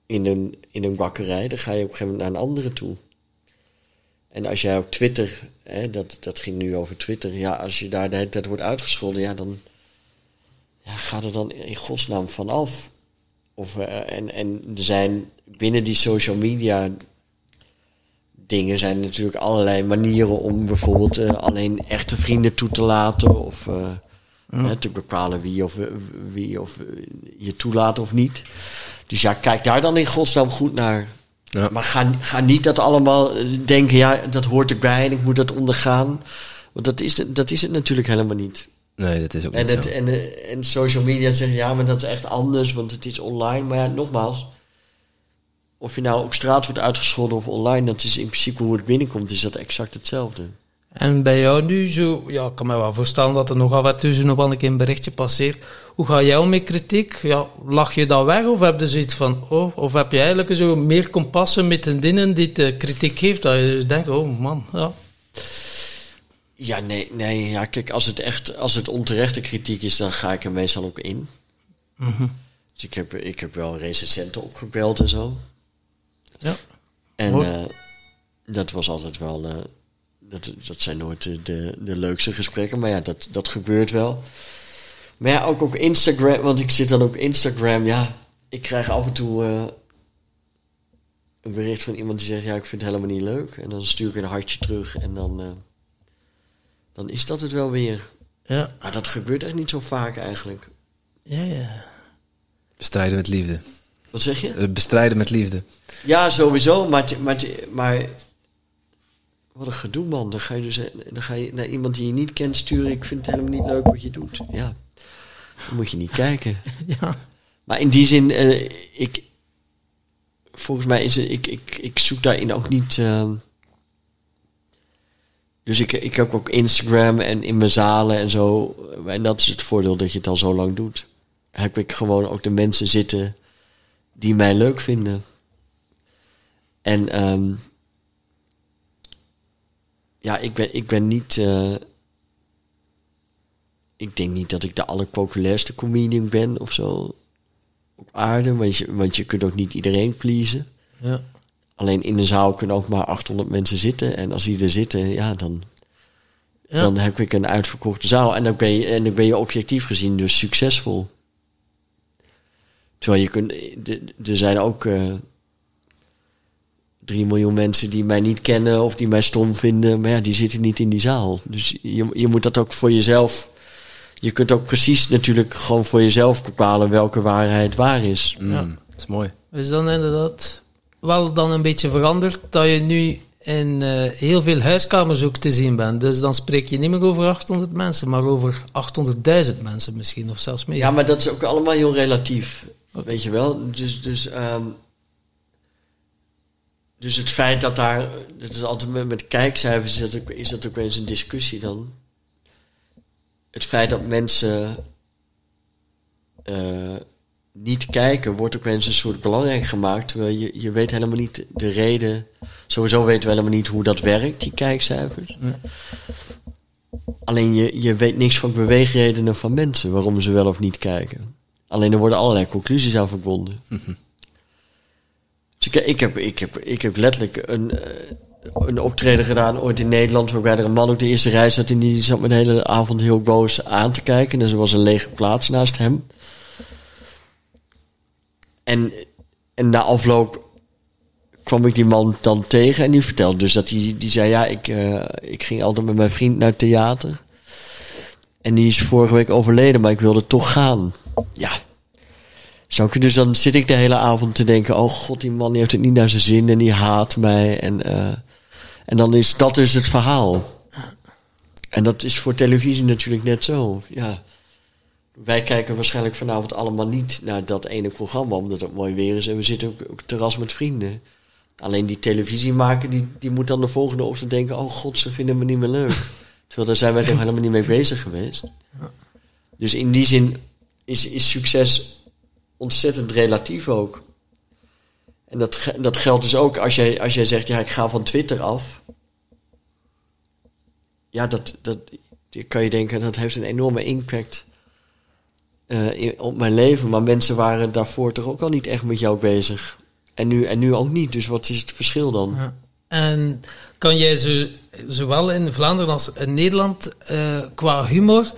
in een, in een bakkerij, dan ga je op een gegeven moment naar een andere toe. En als jij op Twitter, hè, dat, dat ging nu over Twitter, ja, als je daar de wordt uitgescholden, ja, dan ja, ga er dan in godsnaam van af. Of, uh, en, en er zijn binnen die social media dingen zijn natuurlijk allerlei manieren om bijvoorbeeld uh, alleen echte vrienden toe te laten. Of uh, hè, te bepalen wie of, wie of je toelaat of niet. Dus ja, kijk daar dan in godsnaam goed naar. Ja. Maar ga, ga niet dat allemaal denken, ja, dat hoort erbij en ik moet dat ondergaan. Want dat is, dat is het natuurlijk helemaal niet. Nee, dat is ook en niet het, zo. En, de, en social media zeggen, ja, maar dat is echt anders, want het is online. Maar ja, nogmaals, of je nou op straat wordt uitgescholden of online, dat is in principe hoe het binnenkomt, is dat exact hetzelfde. En bij jou nu zo, ja, ik kan me wel voorstellen dat er nogal wat tussen nog wel een keer een berichtje passeert. Hoe ga jij om met kritiek? Ja, lach je dat weg of heb je zoiets van, oh, of heb je eigenlijk zo meer kompassen met een dingen die de kritiek geeft, dat je denkt, oh man, ja. Ja, nee, nee, ja, kijk, als het echt, als het onterechte kritiek is, dan ga ik er meestal ook in. Mm -hmm. Dus ik heb, ik heb wel recensenten opgebeld en zo. Ja. En uh, dat was altijd wel, uh, dat, dat zijn nooit de, de, de, leukste gesprekken, maar ja, dat, dat gebeurt wel. Maar ja, ook op Instagram, want ik zit dan op Instagram, ja, ik krijg af en toe uh, een bericht van iemand die zegt, ja, ik vind het helemaal niet leuk. En dan stuur ik een hartje terug en dan dan is dat het wel weer. Ja. Maar dat gebeurt echt niet zo vaak eigenlijk. Ja, ja. Bestrijden met liefde. Wat zeg je? Bestrijden met liefde. Ja, sowieso. Maar, maar, maar wat een gedoe, man. Dan ga, je dus, dan ga je naar iemand die je niet kent sturen. Ik vind het helemaal niet leuk wat je doet. Ja, dan moet je niet kijken. Ja. Maar in die zin, uh, ik, volgens mij is het, ik, ik, ik zoek daarin ook niet... Uh, dus ik, ik heb ook Instagram en in mijn zalen en zo. En dat is het voordeel dat je het al zo lang doet. Heb ik gewoon ook de mensen zitten die mij leuk vinden. En um, ja, ik ben, ik ben niet. Uh, ik denk niet dat ik de allerpopulairste comedian ben of zo op aarde. Want je, want je kunt ook niet iedereen pleasen. Ja. Alleen in de zaal kunnen ook maar 800 mensen zitten. En als die er zitten, ja, dan, Ja. dan heb ik een uitverkochte zaal. En dan ben je, en dan ben je objectief gezien dus succesvol. Terwijl je kunt, er zijn ook eh 3 miljoen mensen die mij niet kennen of die mij stom vinden. Maar ja, die zitten niet in die zaal. Dus je, je moet dat ook voor jezelf. Je kunt ook precies natuurlijk gewoon voor jezelf bepalen welke waarheid waar is. Mm, Ja. Dat is mooi. Is dan inderdaad wel dan een beetje veranderd dat je nu in eh, heel veel huiskamers ook te zien bent. Dus dan spreek je niet meer over 800 mensen, maar over 800.000 mensen misschien, of zelfs meer. Ja, maar dat is ook allemaal heel relatief. Weet je wel? Dus, dus, ehm, dus het feit dat daar. Dat is altijd met, met kijkcijfers is dat, ook, is dat ook wel eens een discussie dan. Het feit dat mensen. eh, niet kijken, wordt ook wel eens een soort belangrijk gemaakt. Terwijl je, je weet helemaal niet de reden. Sowieso weten we helemaal niet hoe dat werkt, die kijkcijfers. Alleen je, je weet niks van beweegredenen van mensen, waarom ze wel of niet kijken. Alleen er worden allerlei conclusies aan verbonden. Dus ik, ik, heb, ik, heb, ik heb letterlijk een, eh, een optreden gedaan ooit in Nederland, waarbij er een man op de eerste rij zat en die zat me de hele avond heel boos aan te kijken. En er was een lege plaats naast hem. En, en na afloop kwam ik die man dan tegen en die vertelde dus dat hij, die zei, ja, ik, eh, ik ging altijd met mijn vriend naar het theater. En die is vorige week overleden, maar ik wilde toch gaan. Ja. Zou ik dus dan zit ik de hele avond te denken, oh god, die man die heeft het niet naar zijn zin en die haat mij. En, eh, en dan is dat dus het verhaal. En dat is voor televisie natuurlijk net zo. Ja. Wij kijken waarschijnlijk vanavond allemaal niet naar dat ene programma, omdat het mooi weer is. En we zitten ook op terras met vrienden. Alleen die televisiemaker, die, die moet dan de volgende ochtend denken... oh god, ze vinden me niet meer leuk. Terwijl daar zijn wij toch helemaal niet mee bezig geweest. Dus in die zin is, is succes ontzettend relatief ook. En dat, dat geldt dus ook als jij, als jij zegt... ja, ik ga van Twitter af. Ja, dat, dat kan je denken, dat heeft een enorme impact eh, op mijn leven. Maar mensen waren daarvoor toch ook al niet echt met jou bezig. En nu, en nu ook niet. Dus wat is het verschil dan? Ja. En kan jij zo, zowel in Vlaanderen als in Nederland eh, qua humor,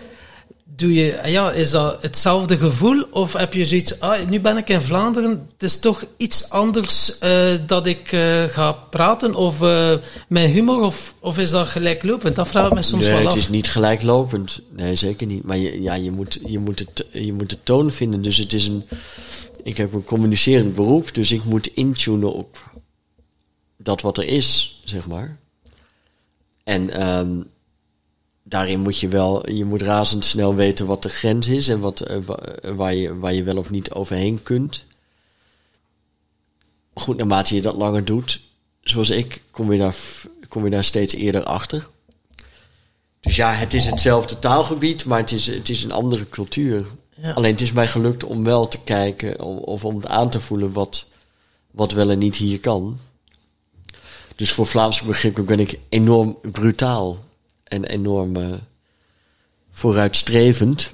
doe je, ah ja, is dat hetzelfde gevoel? Of heb je zoiets, ah, nu ben ik in Vlaanderen, het is toch iets anders eh, dat ik eh, ga praten? Of eh, mijn humor, of, of is dat gelijklopend? Dat vraag ik me soms nee, wel het af. is niet gelijklopend. Nee, zeker niet. Maar je, ja, je, moet, je, moet het, je moet de toon vinden. Dus het is een... Ik heb een communicerend beroep, dus ik moet intunen op dat wat er is, zeg maar. En ehm, daarin moet je wel, je moet razendsnel weten wat de grens is en wat, eh, eh, waar, je, waar je wel of niet overheen kunt. Goed, naarmate je dat langer doet, zoals ik, kom je daar, kom je daar steeds eerder achter. Dus ja, het is hetzelfde taalgebied, maar het is, het is een andere cultuur. Ja. Alleen het is mij gelukt om wel te kijken of om het aan te voelen wat, wat wel en niet hier kan. Dus voor Vlaamse begrippen ben ik enorm brutaal en enorm eh, vooruitstrevend.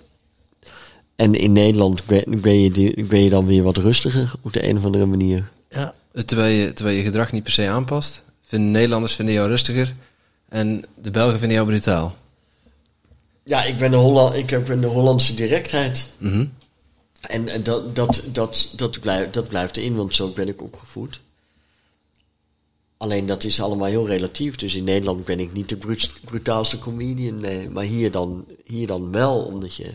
En in Nederland ben, ben, je, die- ben je dan weer wat rustiger op de een of andere manier. Ja. Terwijl je, terwijl je gedrag niet per se aanpast. Vinden Nederlanders vinden jou rustiger. En de Belgen vinden jou brutaal. Ja, ik ben de, Holland, ik heb een Hollandse directheid. Mhm. En, en dat, dat, dat, dat, blijft, dat blijft erin, want zo ben ik opgevoed. Alleen dat is allemaal heel relatief. Dus in Nederland ben ik niet de brut- brutaalste comedian. Nee. Maar hier dan, hier dan wel, omdat je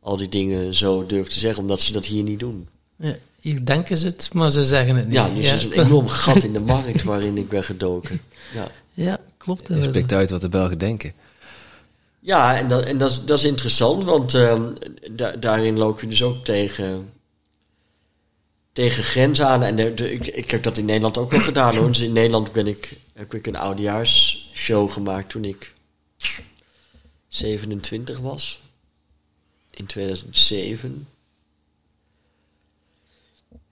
al die dingen zo durft te zeggen, omdat ze dat hier niet doen. Ja, Hier denken ze het, maar ze zeggen het niet. Ja, dus er is een enorm gat in de markt waarin ik ben gedoken. Ja, Ja, klopt. Je spreekt uit wat de Belgen denken. ja en, dat, en dat, is- dat is interessant, want ehm, da- daarin loop je dus ook tegen, tegen grenzen aan. En de, ik, ik heb dat in Nederland ook wel gedaan hoor. Dus in Nederland ben ik, heb ik een oudejaarsshow gemaakt toen ik 27 was. In 2007.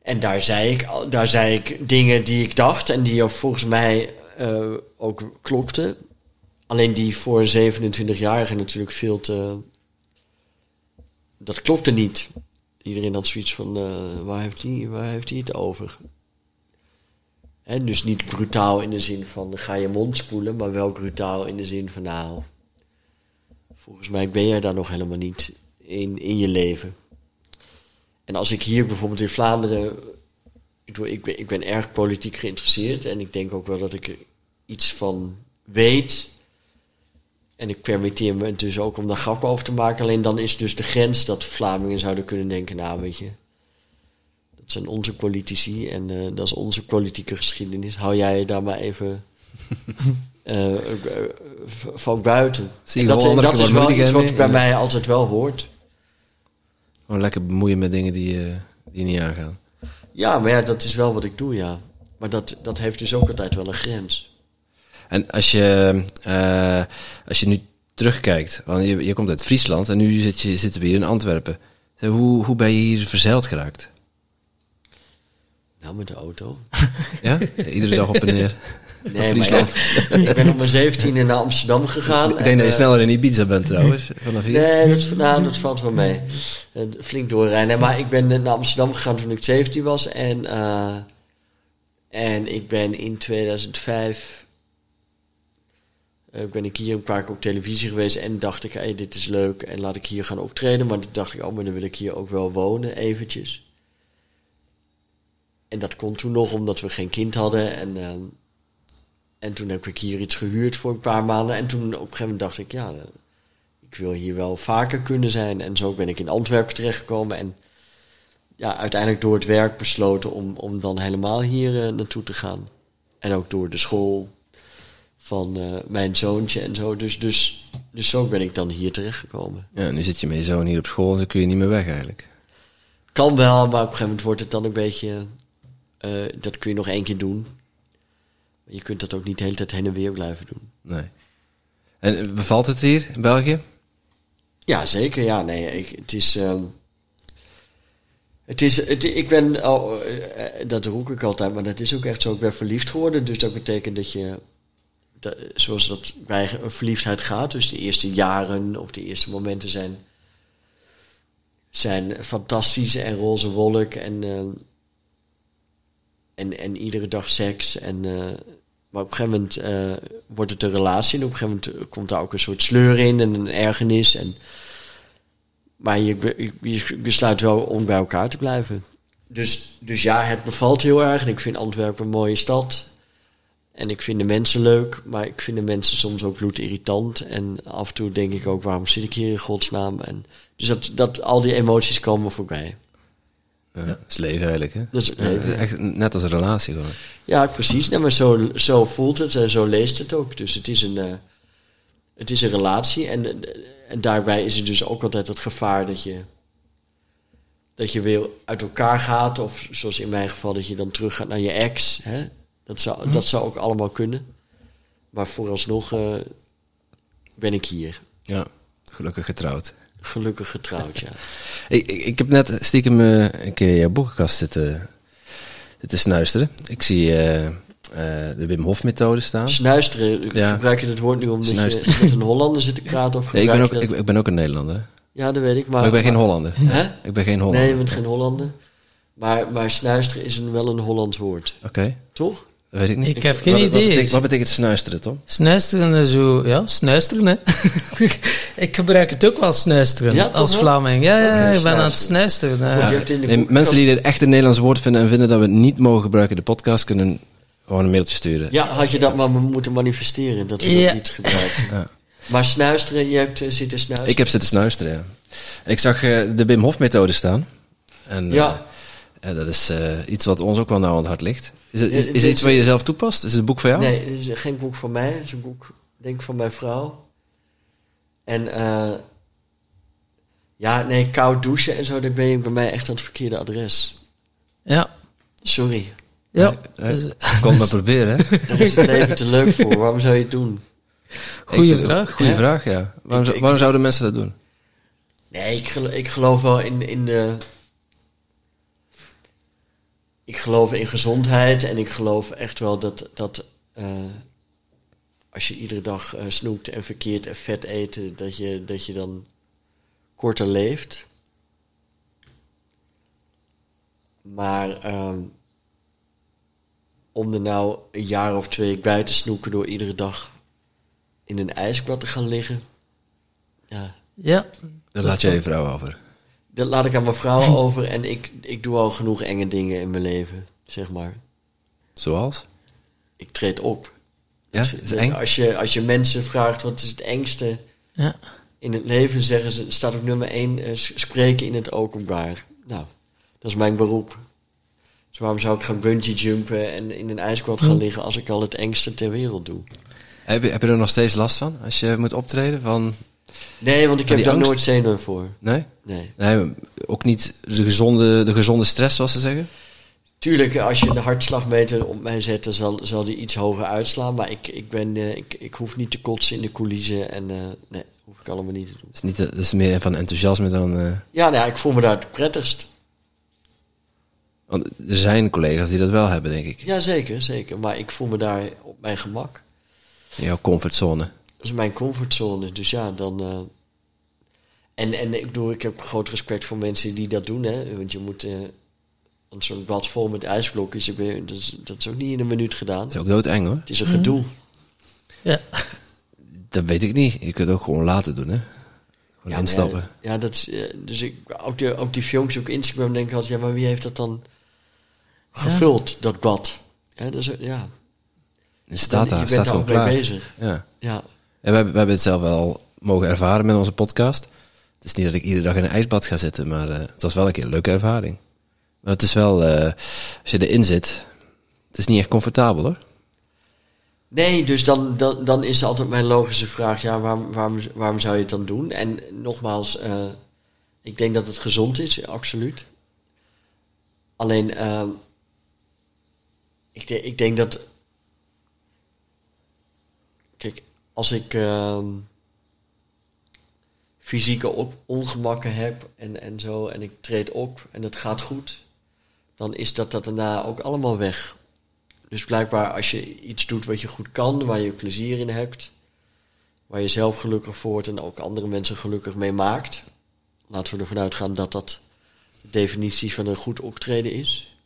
En daar zei ik, daar zei ik dingen die ik dacht en die volgens mij eh, ook klopten. Alleen die voor een 27-jarige natuurlijk veel te. Dat klopte niet. Iedereen had zoiets van: eh, waar, heeft hij, waar heeft hij het over? Hè, dus niet brutaal in de zin van ga je mond spoelen, maar wel brutaal in de zin van nou, volgens mij ben jij daar nog helemaal niet in, in je leven. En als ik hier bijvoorbeeld in Vlaanderen, ik, ik, ben, ik ben erg politiek geïnteresseerd en ik denk ook wel dat ik er iets van weet. En ik permitteer me dus ook om daar grap over te maken. Alleen dan is dus de grens dat Vlamingen zouden kunnen denken, nou weet je, dat zijn onze politici en eh, dat is onze politieke geschiedenis. Hou jij je daar maar even eh, eh, van buiten. Zie En dat, dat is wel iets wat mee? bij mij altijd wel hoort. Gewoon lekker bemoeien met dingen die, eh, die niet aangaan. Ja, maar ja, dat is wel wat ik doe, ja. Maar dat, dat heeft dus ook altijd wel een grens. En als je, eh, als je nu terugkijkt, want je, je komt uit Friesland en nu zit je, zitten we hier in Antwerpen. Hoe, hoe ben je hier verzeild geraakt? Nou, met de auto. Ja? Iedere dag op en neer. Nee, maar ja, ik ben op mijn zeventiende naar Amsterdam gegaan. Ik en, denk dat je eh, sneller in Ibiza bent trouwens, vanaf hier. Nee, dat, nou, dat valt wel mee. Eh, flink doorrijden. Maar ik ben naar Amsterdam gegaan toen ik 17 was. En, en ik ben in 2005... eh, ben ik hier een paar keer op televisie geweest. En dacht ik, hey, dit is leuk. En laat ik hier gaan optreden. Maar toen dacht ik, oh, dan wil ik hier ook wel wonen, eventjes. En dat kon toen nog, omdat we geen kind hadden. En, ehm, en toen heb ik hier iets gehuurd voor een paar maanden. En toen op een gegeven moment dacht ik, ja, eh, ik wil hier wel vaker kunnen zijn. En zo ben ik in Antwerpen terechtgekomen. En ja, uiteindelijk door het werk besloten om, om dan helemaal hier eh, naartoe te gaan. En ook door de school van eh, mijn zoontje en zo. Dus, dus, dus zo ben ik dan hier terechtgekomen. Ja, nu zit je met je zoon hier op school en dan kun je niet meer weg eigenlijk. Kan wel, maar op een gegeven moment wordt het dan een beetje... eh, dat kun je nog één keer doen. Maar je kunt dat ook niet de hele tijd heen en weer blijven doen. Nee. En eh, bevalt het hier in België? Ja, zeker. Ja, nee, ik, het is. ehm, het is het, ik ben, oh, dat roep ik altijd, maar dat is ook echt zo. Ik ben verliefd geworden, dus dat betekent dat je, zoals dat bij een verliefdheid gaat, dus de eerste jaren of de eerste momenten zijn, zijn fantastisch en roze wolk en, ehm, en, en iedere dag seks. En, eh, maar op een gegeven moment eh, wordt het een relatie en op een gegeven moment komt daar ook een soort sleur in en een ergernis. En, maar je, je besluit wel om bij elkaar te blijven. Dus, dus ja, het bevalt heel erg. En ik vind Antwerpen een mooie stad. En ik vind de mensen leuk, maar ik vind de mensen soms ook bloedirritant. En af en toe denk ik ook, waarom zit ik hier in godsnaam? En, dus dat, dat, al die emoties komen voorbij. Ja, Dat is leven eigenlijk, hè? Dat is het Ja, leven. echt net als een relatie gewoon. Ja, precies. Nee, maar zo, zo voelt het en zo leest het ook. Dus het is een, eh, het is een relatie. En, en daarbij is er dus ook altijd het gevaar dat je, dat je weer uit elkaar gaat. Of zoals in mijn geval, dat je dan terug gaat naar je ex. Hè? Dat, zou, dat zou ook allemaal kunnen. Maar vooralsnog eh, ben ik hier. Ja, gelukkig getrouwd. Gelukkig getrouwd, ja. Ik, ik, ik heb net stiekem eh, een keer jouw boekenkast zitten, zitten snuisteren. Ik zie eh, de Wim Hof methode staan. Snuisteren, Ja. gebruik je dat woord nu omdat Snuisteren. je met een Hollander zit te praten? Of Nee, ik, ben ook, ik, ik ben ook een Nederlander. hè. Ja, dat weet ik. Maar, Maar ik ben geen Hollander. Hè? Ik ben geen Hollander. Nee, je bent geen Hollander. Maar, maar snuisteren is een, wel een Hollands woord. Oké, Toch? Weet ik niet. Ik heb geen wat, idee. Wat betekent, wat betekent snuisteren, Tom? Snuisteren, eh, zo, ja, snuisteren, hè. ik gebruik het ook wel, snuisteren, Ja, als? Vlaming. Ja, ja, Oké, ik ben aan het snuisteren. eh. Nee, mensen die dit echt een Nederlands woord vinden en vinden dat we het niet mogen gebruiken in de podcast, kunnen gewoon een mailtje sturen. Ja, had je dat maar moeten manifesteren, dat we Ja. dat niet gebruiken. Ja. Maar snuisteren, je hebt eh, zitten snuisteren. Ik heb zitten snuisteren, ja. Ik zag eh, de Wim Hof methode staan. En, eh, Ja. Eh, dat is eh, iets wat ons ook wel nauw aan het hart ligt. Is het, is, het iets wat je zelf toepast? Is het een boek van jou? Nee, het is geen boek van mij. Het is een boek, denk ik, van mijn vrouw. En eh ja, nee, koud douchen en zo, daar ben je bij mij echt aan het verkeerde adres. Ja, Sorry, ja. Het maar proberen. hè. daar is het leven te leuk voor. Waarom zou je het doen? Goeie vind- vraag. Goeie Hè? vraag, ja. Waarom, Ik- zou- ik- waarom zouden mensen dat doen? Nee, ik geloof, ik geloof wel in, in de. Ik geloof in gezondheid en ik geloof echt wel dat, dat eh, als je iedere dag eh, snoept en verkeerd en vet eten, dat je, dat je dan korter leeft. Maar ehm, om er nou een jaar of twee bij te snoeken door iedere dag in een ijsbad te gaan liggen. Ja, Ja. Daar laat jij je vrouw over. Dat laat ik aan mijn vrouw over en ik, ik doe al genoeg enge dingen in mijn leven, zeg maar. Zoals? Ik treed op. Ja, is het eng? Als je, als je mensen vraagt wat is het engste Ja. in het leven, zeggen ze, staat op nummer één, eh, s- spreken in het openbaar. Nou, dat is mijn beroep. Dus waarom zou ik gaan bungee jumpen en in een ijsbad gaan liggen als ik al het engste ter wereld doe? Heb je, heb je er nog steeds last van als je moet optreden? Van, Nee, want ik heb daar angst? nooit zenuwen voor. nee? Nee. nee? Ook niet de gezonde, de gezonde stress, zoals ze zeggen? Tuurlijk, als je een hartslagmeter op mij zet, dan zal, zal die iets hoger uitslaan. Maar ik, ik, ben, eh, ik, ik hoef niet te kotsen in de coulissen. En eh, nee, hoef ik allemaal niet te doen. Het is, niet, het is meer van enthousiasme dan... eh, Ja, nou ik voel me daar het prettigst. want er zijn collega's die dat wel hebben, denk ik. Ja, zeker, zeker. Maar ik voel me daar op mijn gemak. In jouw comfortzone. Dat is mijn comfortzone. Dus ja, dan. eh, en, en ik bedoel, ik heb groot respect voor mensen die dat doen, hè? Want je moet. eh een zo'n bad vol met ijsblokjes. Ik ben, dat, is, dat is ook niet in een minuut gedaan. Dat is ook doodeng, hoor. Het is een gedoe. Ja. Dat weet ik niet. Je kunt het ook gewoon laten doen, hè. Gewoon Ja, instappen. Ja, ja, dat is, eh, dus ik, ook, die, ook die filmpjes op Instagram denk ik altijd, ja, maar wie heeft dat dan gevuld, dat bad? Ja, dat is, ja. Staat daar, je het bent staat daar gewoon ook mee klaar. bezig. Ja. Ja. En we, hebben, het zelf wel mogen ervaren met onze podcast. Het is niet dat ik iedere dag in een ijsbad ga zitten, maar eh, het was wel een keer een leuke ervaring. Maar het is wel, eh, als je erin zit, het is niet echt comfortabel hoor. Nee, dus dan, dan, dan is altijd mijn logische vraag, ja, waarom, waarom, waarom zou je het dan doen? En nogmaals, eh, ik denk dat het gezond is, absoluut. Alleen, ik, ik denk dat, kijk, als ik eh, fysieke ongemakken heb en, en zo, en ik treed op en het gaat goed, dan is dat, dat daarna ook allemaal weg. Dus blijkbaar als je iets doet wat je goed kan, waar je plezier in hebt, waar je zelf gelukkig voor wordt en ook andere mensen gelukkig mee maakt, laten we ervan uitgaan dat dat de definitie van een goed optreden is,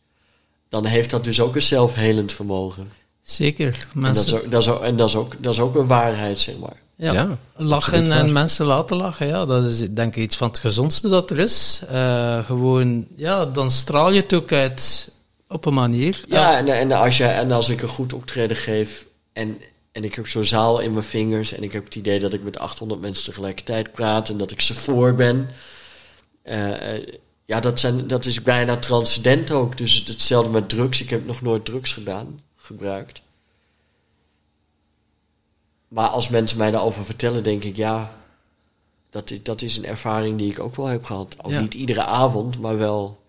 dan heeft dat dus ook een zelfhelend vermogen. Zeker. En, dat is, Mensen, ook, dat, is ook, en dat, is ook, dat is ook een waarheid, zeg maar. ja, lachen en mensen laten lachen, ja, dat is denk ik iets van het gezondste dat er is. Eh, gewoon, ja, dan straal je het ook uit op een manier. Ja, en, en, als je, en als ik een goed optreden geef en, en ik heb zo'n zaal in mijn vingers en ik heb het idee dat ik met 800 mensen tegelijkertijd praat en dat ik ze voor ben. eh, eh, ja, dat, zijn, dat is bijna transcendent ook. Dus het- hetzelfde met drugs. Ik heb nog nooit drugs gedaan, gebruikt. Maar als mensen mij daarover vertellen, denk ik, ja, dat is, dat is een ervaring die ik ook wel heb gehad. Ook Ja. niet iedere avond, maar wel,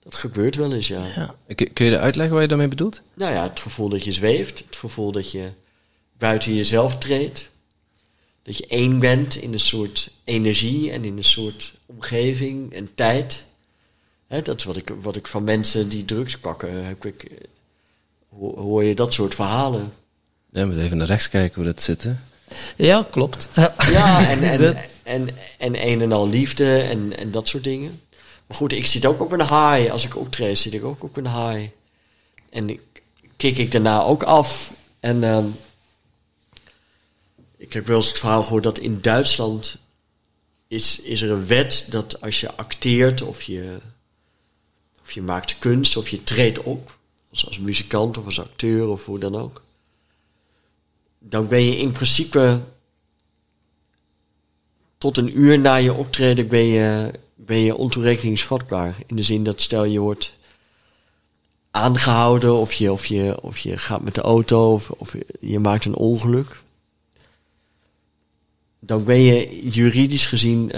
dat gebeurt wel eens, ja. Ja. Kun, je uitleggen wat je daarmee bedoelt? Nou ja, het gevoel dat je zweeft. Het gevoel dat je buiten jezelf treedt. Dat je één bent in een soort energie en in een soort omgeving en tijd. Dat is wat ik, wat ik van mensen die drugs pakken, heb ik, hoor je dat soort verhalen. Ja, we moeten even naar rechts kijken hoe dat zit. Hè? Ja, klopt. Ja. En, en, en, en een en al liefde en, en dat soort dingen. Maar goed, ik zit ook op een high. Als ik optreed, zit ik ook op een high. En ik kik ik daarna ook af. En ehm, ik heb wel eens het verhaal gehoord dat in Duitsland is, is er een wet dat als je acteert of je, of je maakt kunst of je treedt op, als, muzikant of als acteur of hoe dan ook, dan ben je in principe tot een uur na je optreden ben je, ben je ontoerekeningsvatbaar. In de zin dat stel je wordt aangehouden of je, of je, of je gaat met de auto of, je maakt een ongeluk. Dan ben je juridisch gezien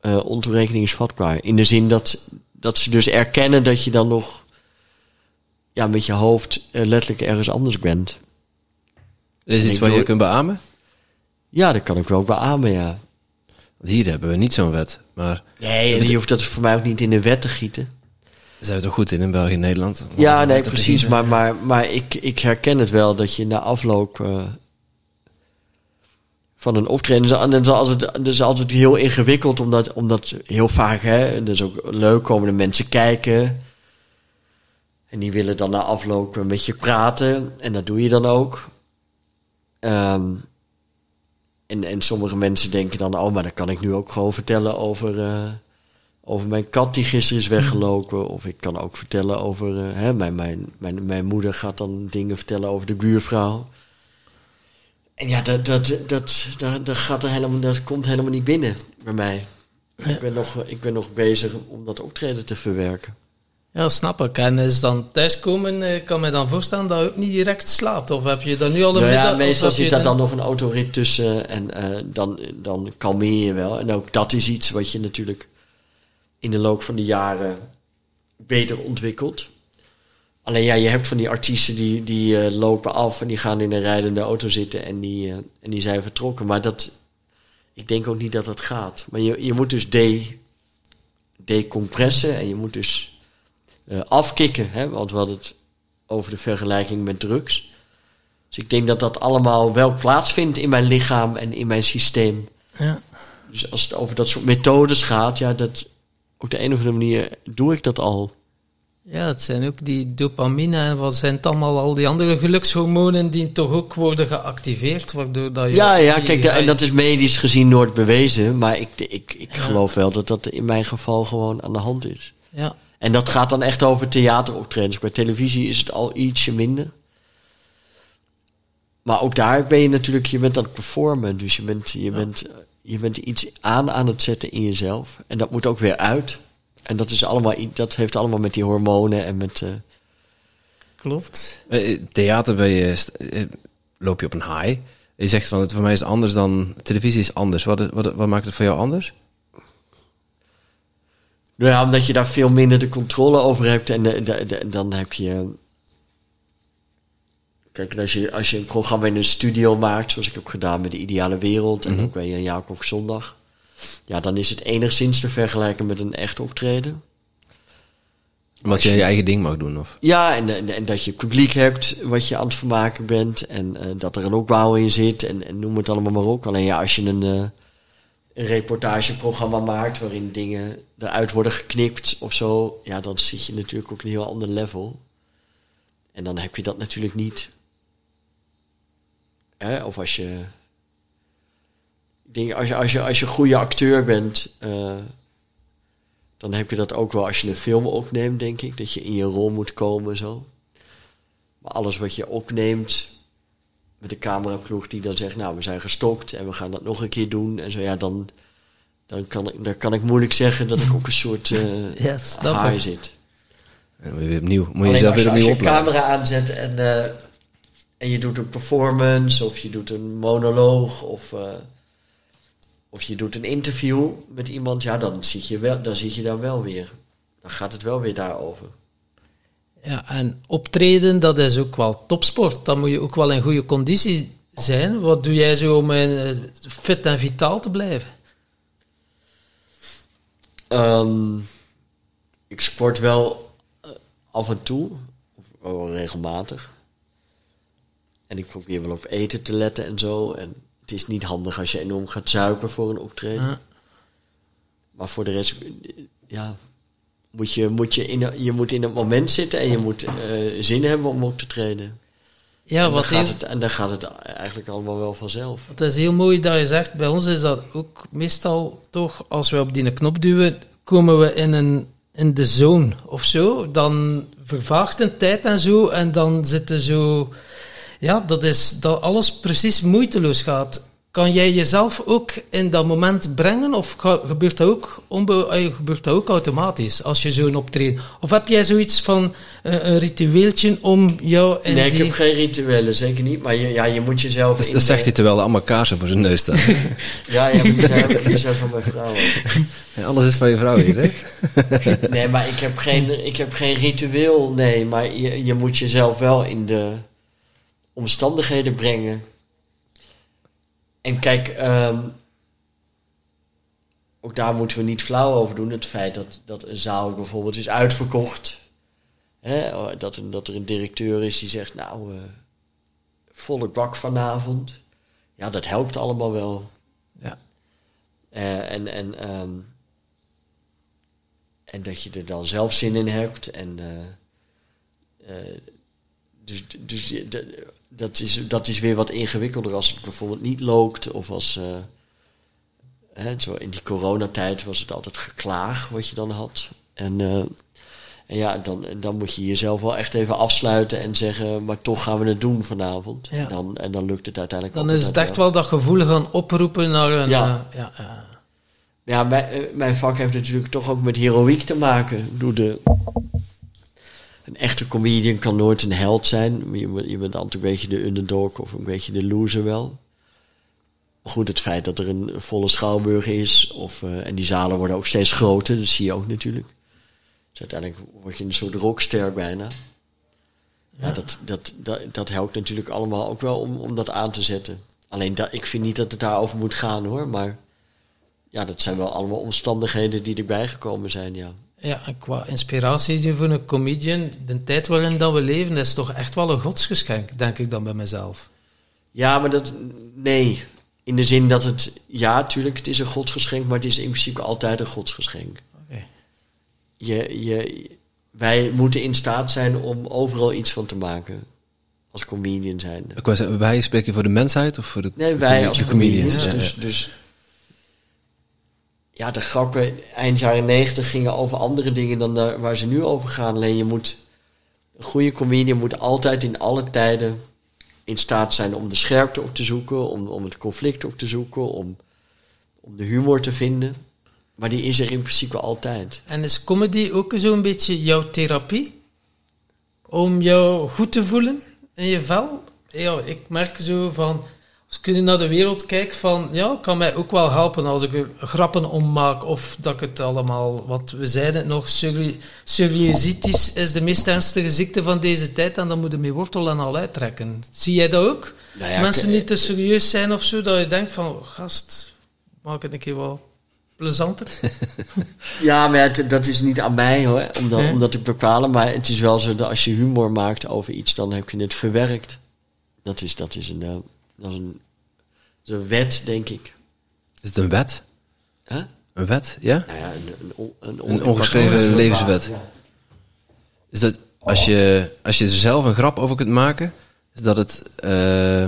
eh, ontoerekeningsvatbaar. In de zin dat, dat ze dus erkennen dat je dan nog ja, met je hoofd eh, letterlijk ergens anders bent. Is iets wat je kunt beamen? Ja, dat kan ik wel beamen, ja. Want hier hebben we niet zo'n wet. Maar Nee, en je hoeft dat voor mij ook niet in de wet te gieten. daar zijn we toch goed in in België en Nederland? Ja, nee, precies. Maar, maar, maar ik, ik herken het wel dat je na afloop eh, van een optreden. En dat is altijd, dat is altijd heel ingewikkeld, omdat, omdat heel vaak, hè, dat is ook leuk, komen de mensen kijken. En die willen dan na afloop met je praten. En dat doe je dan ook. Ehm, en, en sommige mensen denken dan, oh, maar dan kan ik nu ook gewoon vertellen over, eh, over mijn kat die gisteren is weggelopen. Of ik kan ook vertellen over, eh, hè, mijn, mijn, mijn, mijn moeder gaat dan dingen vertellen over de buurvrouw. En ja, dat, dat, dat, dat, dat, gaat er helemaal, dat komt helemaal niet binnen bij mij. Ik, ben nog, ik ben nog bezig om dat optreden te verwerken. Ja, snap ik. En is dan thuiskomen, eh, kan mij dan voorstellen dat je ook niet direct slaapt? Of heb je dan nu al een Nou ja, middag... meestal zit daar dan- nog een autorit tussen en eh, dan, dan kalmeer je wel. En ook dat is iets wat je natuurlijk in de loop van de jaren beter ontwikkelt. Alleen ja, je hebt van die artiesten die, die eh, lopen af en die gaan in een rijdende auto zitten en die, en die zijn vertrokken. Maar dat, ik denk ook niet dat dat gaat. Maar je, je moet dus de, decompressen en je moet dus eh, afkicken. Hè? Want we hadden het over de vergelijking met drugs. Dus ik denk dat dat allemaal wel plaatsvindt in mijn lichaam en in mijn systeem. Ja. Dus als het over dat soort methodes gaat, ja, dat, op de een of andere manier doe ik dat al. ja, het zijn ook die dopamine en wat zijn het allemaal, al die andere gelukshormonen die toch ook worden geactiveerd, waardoor dat je... Ja, ja, kijk, en dat is medisch gezien nooit bewezen. Maar ik, ik, ik Ja. geloof wel dat dat in mijn geval gewoon aan de hand is. Ja, En dat gaat dan echt over theateroptredens. Bij televisie is het al ietsje minder. Maar ook daar ben je natuurlijk, je bent aan het performen. Dus je bent, je bent, je bent iets aan aan het zetten in jezelf. En dat moet ook weer uit. En dat, is allemaal, dat heeft allemaal met die hormonen en met... eh, klopt. Eh, Theater ben je, eh, loop je op een high. Je zegt van, het voor mij is anders dan... Televisie is anders. Wat, wat, wat maakt het voor jou anders? Nou ja, omdat je daar veel minder de controle over hebt. En de, de- de- dan heb je. Kijk, als je, als je een programma in een studio maakt, zoals ik heb gedaan met de Ideale Wereld en ook bij een Jacob Zondag. Ja, dan is het enigszins te vergelijken met een echt optreden. Omdat je je eigen ding mag doen, of? Ja, en, en, en dat je publiek hebt wat je aan het vermaken bent. En eh, dat er een opbouw in zit. En, en noem het allemaal maar op. Alleen ja, als je een, eh, een reportageprogramma maakt waarin dingen eruit worden geknipt of zo. Ja, dan zit je natuurlijk ook een heel ander level. En dan heb je dat natuurlijk niet. Hè? Of als je. Denk, als je, als je, als je goede acteur bent. eh, dan heb je dat ook wel als je een film opneemt, denk ik. Dat je in je rol moet komen zo. Maar alles wat je opneemt met de cameraploeg die dan zegt... nou, we zijn gestokt en we gaan dat nog een keer doen. En zo, ja, dan, dan, kan, ik, dan kan ik moeilijk zeggen dat ik ook een soort eh high ik. zit. En dan weer opnieuw. Moet je Alleen weer je, als opnieuw je een camera aanzet en, eh, en je doet een performance... of je doet een monoloog of... eh, of je doet een interview met iemand, ja, dan zit je, wel, dan zit je daar wel weer. Dan gaat het wel weer daarover. Ja, en optreden, dat is ook wel topsport. Dan moet je ook wel in goede conditie zijn. Wat doe jij zo om eh, fit en vitaal te blijven? Ehm, ik sport wel eh, af en toe, of regelmatig. En ik probeer wel op eten te letten en zo. En het is niet handig als je enorm gaat zuipen voor een optreden. Maar voor de rest, ja, moet je, moet je, in, je moet in het moment zitten en je moet eh, zin hebben om op te treden. Ja, en, dan wat gaat heel, het, en dan gaat het eigenlijk allemaal wel vanzelf. het is heel mooi dat je zegt, bij ons is dat ook meestal toch, als we op die knop duwen, komen we in, een, in de zone of zo. Dan vervaagt een tijd en zo, en dan zitten zo... Ja, dat is dat alles precies moeiteloos gaat. Kan jij jezelf ook in dat moment brengen, of gebeurt dat ook, onbe eh, gebeurt dat ook automatisch als je zo'n optreden? Of heb jij zoiets van eh, een ritueeltje om jou in nee, die... ik heb geen rituelen, zeker niet. Maar je, ja, je moet jezelf... Dus in dat de- zegt hij terwijl er allemaal kaarsen voor zijn neus staan. Ja, ja, maar die zijn, van mijn vrouw. Ja, alles is van je vrouw hier, hè? Nee, maar ik heb geen, ik heb geen ritueel, nee. Maar je, je moet jezelf wel in de omstandigheden brengen. En kijk, ehm, ook daar moeten we niet flauw over doen. Het feit dat, dat een zaal bijvoorbeeld is uitverkocht. Hè, dat, dat er een directeur is die zegt, nou, eh, volle bak vanavond. Ja, dat helpt allemaal wel. Ja. Eh, en, en, ehm, en dat je er dan zelf zin in hebt. En, eh, dus dus dat, is, dat is weer wat ingewikkelder als het bijvoorbeeld niet loopt. Of als. eh, hè, zo in die coronatijd was het altijd geklaag wat je dan had. En, eh, en ja, dan, en dan moet je jezelf wel echt even afsluiten en zeggen, maar toch gaan we het doen vanavond. Ja. Dan, en dan lukt het uiteindelijk Dan is het echt wel dat gevoel gaan oproepen naar een... Ja. eh, ja, ja. Mijn, mijn vak heeft natuurlijk toch ook met heroïek te maken. Ik bedoel, de, een echte comedian kan nooit een held zijn. Je, bent- je bent altijd een beetje de underdog of een beetje de loser wel. Maar goed, het feit dat er een volle schouwburg is, of, eh, en die zalen worden ook steeds groter, dat zie je ook natuurlijk. Dus uiteindelijk word je een soort rockster bijna. Ja, dat, dat, dat, dat helpt natuurlijk allemaal ook wel om, om dat aan te zetten. Alleen dat, ik vind niet dat het daarover moet gaan hoor, maar ja, dat zijn wel allemaal omstandigheden die erbij gekomen zijn, ja. Ja, en qua inspiratie voor een comedian, de tijd waarin dat we leven, dat is toch echt wel een godsgeschenk, denk ik dan bij mezelf. Ja, maar dat, nee. In de zin dat het, ja, tuurlijk, het is een godsgeschenk, maar het is in principe altijd een godsgeschenk. Oké. Je, je, wij moeten in staat zijn om overal iets van te maken. Als comedian. Ik zeggen, wij spreken voor de mensheid of voor de Nee, wij de als comedians? comedians. Ja, Dus, dus ja, de grappen eind jaren negentig gingen over andere dingen dan waar ze nu over gaan. Alleen je moet, een goede comedian moet altijd in alle tijden in staat zijn om de scherpte op te zoeken, om, om het conflict op te zoeken, om, om de humor te vinden. Maar die is er in principe altijd. En is comedy ook zo'n beetje jouw therapie? Om jou goed te voelen in je vel? Ja, ik merk zo van, als ik nu naar de wereld kijk, van ja, kan mij ook wel helpen als ik er grappen ommaak of dat ik het allemaal, want we zeiden het nog, serie- seriositis is de meest ernstige ziekte van deze tijd en dan moet je mee wortel en al uittrekken. Zie jij dat ook? Nou ja, Mensen niet te serieus zijn of zo, dat je denkt van, gast, maak het een keer wel plezanter. Ja, maar het- dat is niet aan mij hoor, om dat, om dat te bepalen. Maar het is wel zo dat als je humor maakt over iets, dan heb je het verwerkt. Dat is, dat is, een, eh, dat is, een, dat is een wet, denk ik. Is het een wet? Huh? Een wet, ja? Nou ja, een, een, on- een, Een ongeschreven levenswet. Ja. Is dat als je, als je er zelf een grap over kunt maken, is dat het, eh,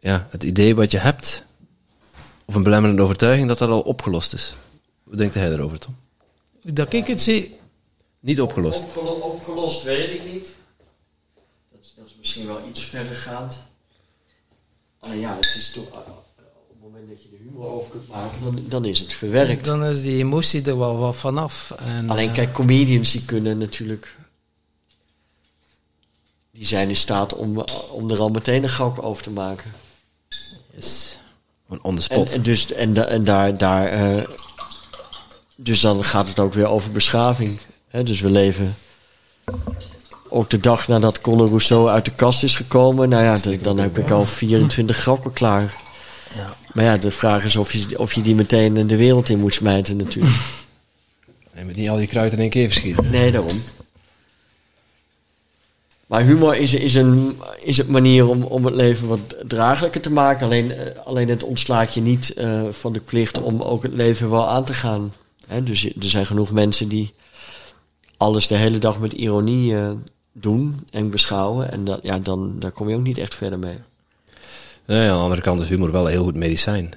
ja, het idee wat je hebt, of een belemmerende overtuiging, dat dat al opgelost is? Wat denkt hij erover, Tom? Dat ik het zie, Niet opgelost. Opgelo- opgelost weet ik niet. Dat, is- dat is misschien wel iets verregaand. Alleen ja, het is toch, eh, op het moment dat je er humor over kunt maken, dan, dan is het verwerkt. dan is die emotie er wel wat vanaf. En, Alleen eh, kijk, comedians die kunnen natuurlijk. Die zijn in staat om, om er al meteen een grap over te maken. yes. On the En, spot. en, dus, en, da- en daar. daar eh, dus dan gaat het ook weer over beschaving. Hè? Dus we leven. Ook de dag nadat Conor Rousseau uit de kast is gekomen. Nou ja, dan heb ik al 24 grappen klaar. Ja. Maar ja, de vraag is of je, of je die meteen de wereld in moet smijten natuurlijk. Je moet niet al je kruid in één keer verschieten. Nee, daarom. Maar humor is, is, een, is een manier om, om het leven wat draaglijker te maken. Alleen, eh, alleen het ontslaat je niet eh, van de plicht om ook het leven wel aan te gaan. Hè, dus er zijn genoeg mensen die alles de hele dag met ironie eh, doen en beschouwen. En dat, ja, dan, daar kom je ook niet echt verder mee. Nee, aan de andere kant is humor wel een heel goed medicijn.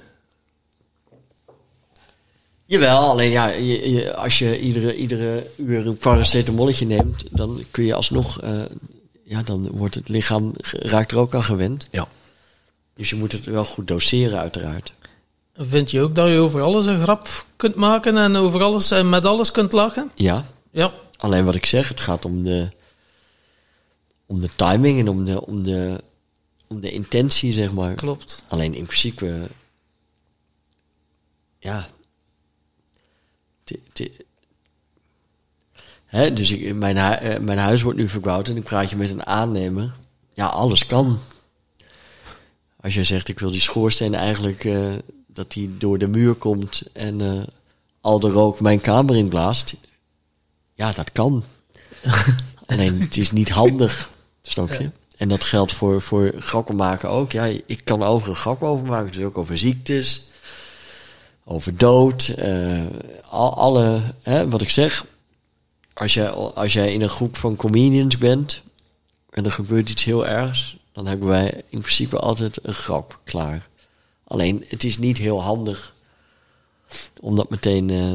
Jawel, alleen ja, je, je- als je iedere, iedere uur een paracetamolletje neemt, dan kun je alsnog, eh, ja, dan wordt het lichaam, raakt er ook aan gewend. Ja. Dus je moet het wel goed doseren, uiteraard. Vind je ook dat je over alles een grap kunt maken en over alles en met alles kunt lachen? Ja, Ja. alleen wat ik zeg, het gaat om de, om de timing en om de, om de, om de intentie, zeg maar. Klopt. Alleen in principe, ja. Hè, dus ik, mijn, hu- eh, mijn huis wordt nu verbouwd en ik praat je met een aannemer. Ja, alles kan. Als jij zegt, ik wil die schoorsteen eigenlijk eh, dat die door de muur komt en eh, al de rook mijn kamer inblaast. Ja, dat kan. Alleen het is niet handig, snap je? En dat geldt voor, voor grappen maken ook. Ja, ik kan over een grap over maken. Dus ook over ziektes, over dood, eh, al, alle, hè, wat ik zeg. als jij, als jij in een groep van comedians bent en er gebeurt iets heel ergs, dan hebben wij in principe altijd een grap klaar. Alleen, het is niet heel handig om dat meteen eh,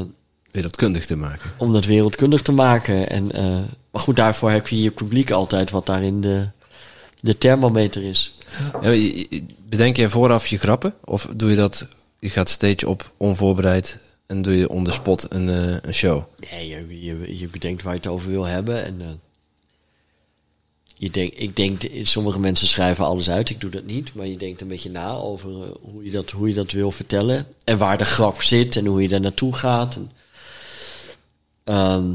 Wereldkundig te maken. om dat wereldkundig te maken. En, eh, maar goed, daarvoor heb je je publiek altijd wat daarin de, de thermometer is. Ja, je- je- bedenk jij vooraf je grappen? Of doe je dat, je gaat stage op onvoorbereid en doe je on the spot een, eh, een show? Nee, je, je, je bedenkt waar je het over wil hebben. En, eh, je denk, ik denk, sommige mensen schrijven alles uit. Ik doe dat niet. Maar je denkt een beetje na over eh, hoe, je dat, hoe je dat wil vertellen. En waar de grap zit en hoe je daar naartoe gaat. En, ehm,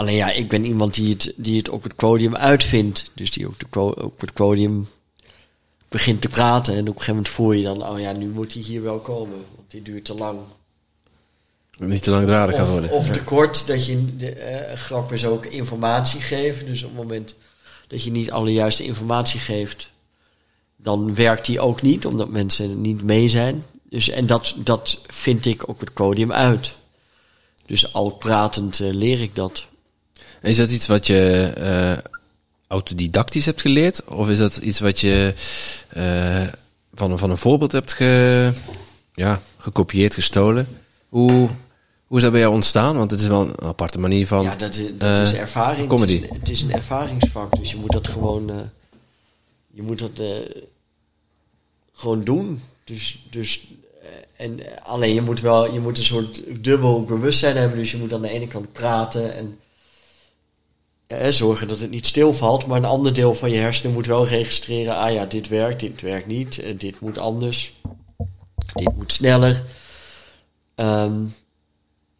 alleen ja, ik ben iemand die het, die het op het podium uitvindt. Dus die op, de, op het podium begint te praten. En op een gegeven moment voel je dan, oh ja, nu moet hij hier wel komen. Want die duurt te lang. Niet te langdradig gaan Of, worden. of te kort, dat je de eh, grap is ook informatie geven. Dus op het moment dat je niet alle juiste informatie geeft, dan werkt die ook niet, omdat mensen niet mee zijn. Dus, en dat, dat vind ik op het podium uit. Dus al pratend eh, leer ik dat. Is dat iets wat je eh, autodidactisch hebt geleerd? Of is dat iets wat je eh, van, een- van een voorbeeld hebt ge, ja, gekopieerd, gestolen? Hoe, hoe is dat bij jou ontstaan? Want het is wel een aparte manier van... ja, dat, is, dat is eh, ervaring. comedy. Het is, een, het is een ervaringsvak, dus je moet dat gewoon, je moet dat gewoon doen. Dus, dus en alleen je moet wel, je moet een soort dubbel bewustzijn hebben. Dus je moet aan de ene kant praten en zorgen dat het niet stilvalt. Maar een ander deel van je hersenen moet wel registreren: ah ja, dit werkt, dit werkt niet, eh, dit moet anders, dit moet sneller. Ehm,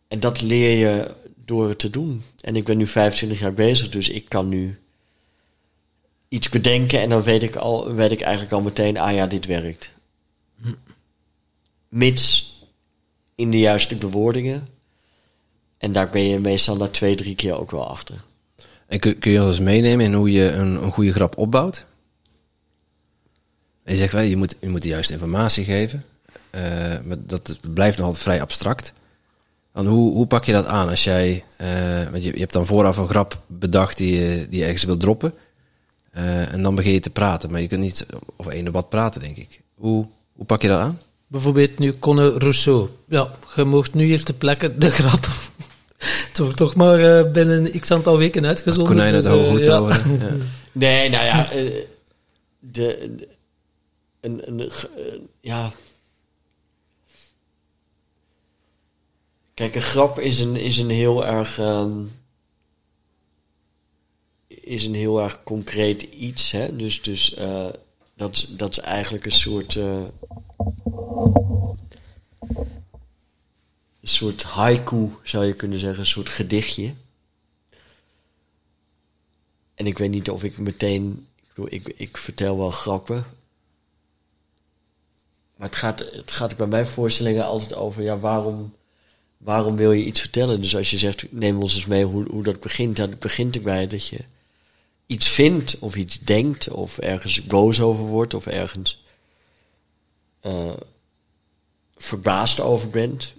en dat leer je door het te doen. En ik ben nu 25 jaar bezig, dus ik kan nu iets bedenken en dan weet ik, al, weet ik eigenlijk al meteen, ah ja, dit werkt. Mits in de juiste bewoordingen. En daar ben je meestal na twee, drie keer ook wel achter. En kun, je ons meenemen in hoe je een, een goede grap opbouwt? En je zegt wel, je moet, je moet de juiste informatie geven. Eh, maar dat blijft nog altijd vrij abstract. Dan hoe, hoe pak je dat aan als jij... eh, want je, je hebt dan vooraf een grap bedacht die je, die je ergens wil droppen. Eh, en dan begin je te praten. Maar je kunt niet over één wat praten, denk ik. Hoe, hoe pak je dat aan? Bijvoorbeeld nu Conne Rousseau. Ja, je mocht nu hier te plekken de grap. Het wordt toch maar eh, binnen x aantal weken uitgezonden. Konijn uit dus, eh, ja. houden. Ja. Nee, nou ja, eh, de, de- een, ja. Kijk, een grap is een, is een heel erg, ehm, is een heel erg concreet iets, hè. Dus, dus eh, dat, dat is eigenlijk een soort, eh, soort haiku, zou je kunnen zeggen, een soort gedichtje. En ik weet niet of ik meteen. Ik, ik, ik vertel wel grappen. Maar het gaat, het gaat bij mijn voorstellingen altijd over. Ja, waarom, waarom wil je iets vertellen? Dus als je zegt. Neem ons eens mee hoe, hoe dat begint. Dan begint erbij dat je iets vindt. Of iets denkt. Of ergens boos over wordt. Of ergens. eh, verbaasd over bent.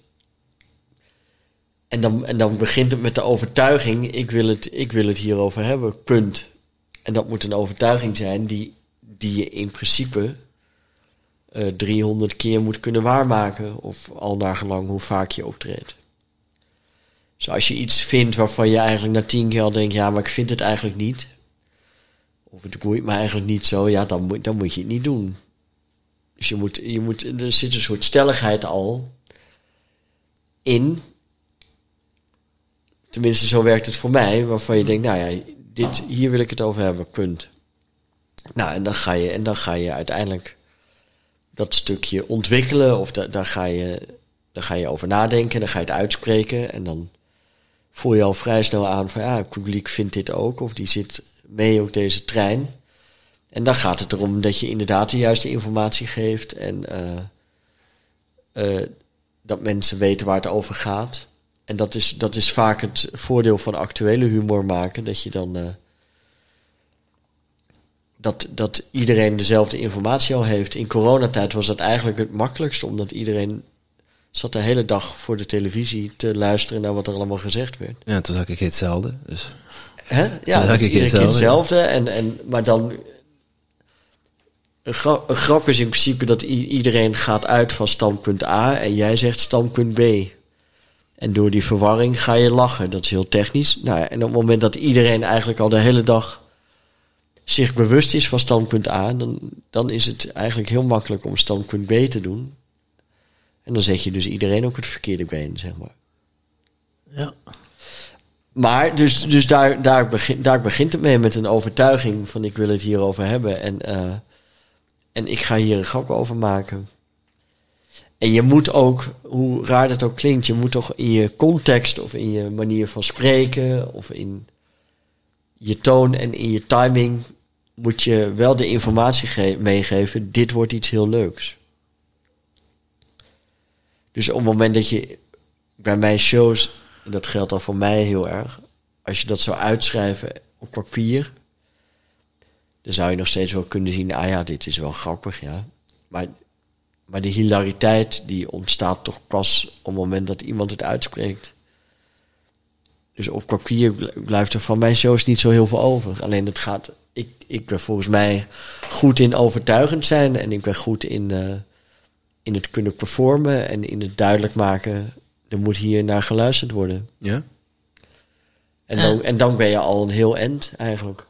En dan, en dan begint het met de overtuiging, ik wil het, ik wil het hierover hebben, punt. En dat moet een overtuiging zijn die, die je in principe eh 300 keer moet kunnen waarmaken. Of al naar gelang hoe vaak je optreedt. Dus als je iets vindt waarvan je eigenlijk na tien keer al denkt, ja, maar ik vind het eigenlijk niet. Of het boeit me eigenlijk niet zo, ja, dan moet, dan moet je het niet doen. Dus je moet, je moet, er zit een soort stelligheid al in. Tenminste, zo werkt het voor mij, waarvan je denkt, nou ja, dit, hier wil ik het over hebben, punt. Nou, en dan ga je, en dan ga je uiteindelijk dat stukje ontwikkelen, of da, daar, ga je, daar ga je over nadenken, dan ga je het uitspreken, en dan voel je al vrij snel aan van, ja, het publiek vindt dit ook, of die zit mee op deze trein. En dan gaat het erom dat je inderdaad de juiste informatie geeft en eh, dat mensen weten waar het over gaat. En dat is, dat is vaak het voordeel van actuele humor maken. Dat je dan. eh, dat, dat iedereen dezelfde informatie al heeft. In coronatijd was dat eigenlijk het makkelijkste, omdat iedereen zat de hele dag voor de televisie te luisteren naar wat er allemaal gezegd werd. Ja, toen zag ik hetzelfde. Dus. Hè? Ja, zag dat ik iedere hetzelfde. hetzelfde. En, en, maar dan... Een, een grap is in principe dat iedereen gaat uit van standpunt A en jij zegt standpunt B. En door die verwarring ga je lachen. Dat is heel technisch. Nou, en op het moment dat iedereen eigenlijk al de hele dag zich bewust is van standpunt A, dan, dan is het eigenlijk heel makkelijk om standpunt B te doen. En dan zet je dus iedereen ook het verkeerde been, zeg maar. Ja. Maar dus, dus daar, daar, begint, daar begint het mee met een overtuiging van ik wil het hierover hebben. En, eh, en ik ga hier een grap over maken. En je moet ook, hoe raar dat ook klinkt, je moet toch in je context of in je manier van spreken of in je toon en in je timing moet je wel de informatie ge- meegeven, dit wordt iets heel leuks. Dus op het moment dat je bij mijn shows, en dat geldt dan voor mij heel erg, als je dat zou uitschrijven op papier, dan zou je nog steeds wel kunnen zien, ah ja, dit is wel grappig, ja. Maar, maar de hilariteit die ontstaat toch pas op het moment dat iemand het uitspreekt. Dus op papier bl- blijft er van mijn shows niet zo heel veel over. Alleen het gaat, ik, ik ben volgens mij goed in overtuigend zijn en ik ben goed in, eh, in het kunnen performen en in het duidelijk maken, er moet hier naar geluisterd worden. Ja? En dan, en dan ben je al een heel end eigenlijk.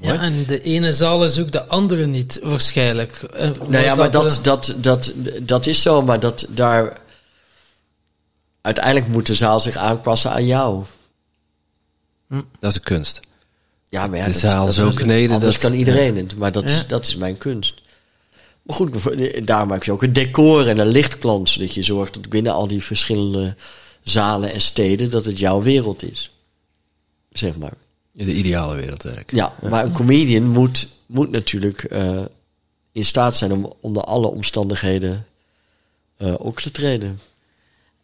Ja, en de ene zaal is ook de andere niet, waarschijnlijk. Eh, Nou ja, maar dat, er- dat, dat, dat is zo, maar dat daar. Uiteindelijk moet de zaal zich aanpassen aan jou. Dat is een kunst. Ja, maar ja, De dat- zaal dat, zo dat- kneden Anders dat- kan iedereen het, maar dat, Ja. is, dat is mijn kunst. Maar goed, bijvoorbeeld, daarom heb je ook een decor en een lichtplan, zodat je zorgt dat binnen al die verschillende zalen en steden dat het jouw wereld is. Zeg maar. De ideale wereld eigenlijk. Ja, maar een comedian moet, moet natuurlijk eh, in staat zijn om onder alle omstandigheden eh op te treden.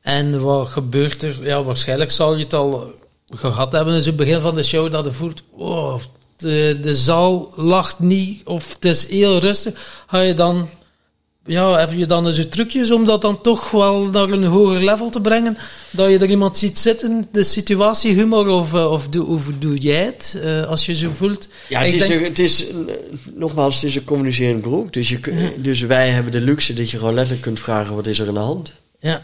En wat gebeurt er? Ja, waarschijnlijk zal je het al gehad hebben in het begin van de show dat je voelt, oh, de, de zaal lacht niet of het is heel rustig. Ga je dan, ja, heb je dan zo trucjes om dat dan toch wel naar een hoger level te brengen? Dat je er iemand ziet zitten, de situatiehumor, of, eh, of doe, hoe doe jij het eh, als je zo voelt? Ja, het is, denk- een, het is een, eh, nogmaals, het is een communicerend beroep. Dus, je, dus wij hebben de luxe dat je gewoon letterlijk kunt vragen, wat is er aan de hand? ja.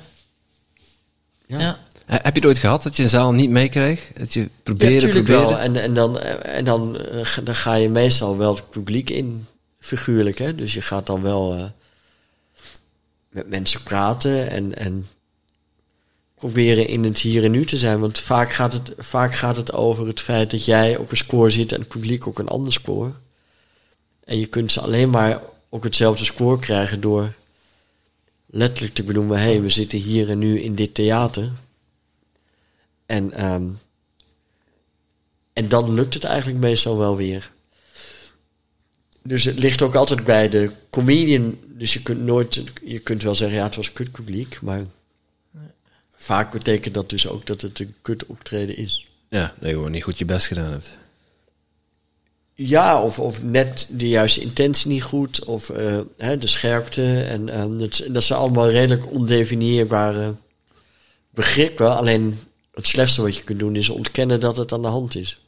Ja. ja. Heb je het ooit gehad dat je een zaal niet meekrijgt? Dat je Ja, proberen, natuurlijk proberen? wel. En, en, dan, en dan, ga- dan ga je meestal wel het publiek in, figuurlijk. Hè? Dus je gaat dan wel eh, met mensen praten en, en proberen in het hier en nu te zijn. Want vaak gaat, het, vaak gaat het over het feit dat jij op een score zit en het publiek op een ander score. En je kunt ze alleen maar op hetzelfde score krijgen door letterlijk te benoemen: hé, hey, we zitten hier en nu in dit theater. En, ehm, en dan lukt het eigenlijk meestal wel weer. Dus het ligt ook altijd bij de comedian. Dus je kunt nooit, je kunt wel zeggen, ja, het was kut publiek, maar vaak betekent dat dus ook dat het een kut optreden is. Ja, dat je gewoon niet goed je best gedaan hebt. Ja, of, of net de juiste intentie niet goed, of eh, hè, de scherpte. En ehm, dat, dat zijn allemaal redelijk ondefinieerbare begrippen. Alleen het slechtste wat je kunt doen is ontkennen dat het aan de hand is.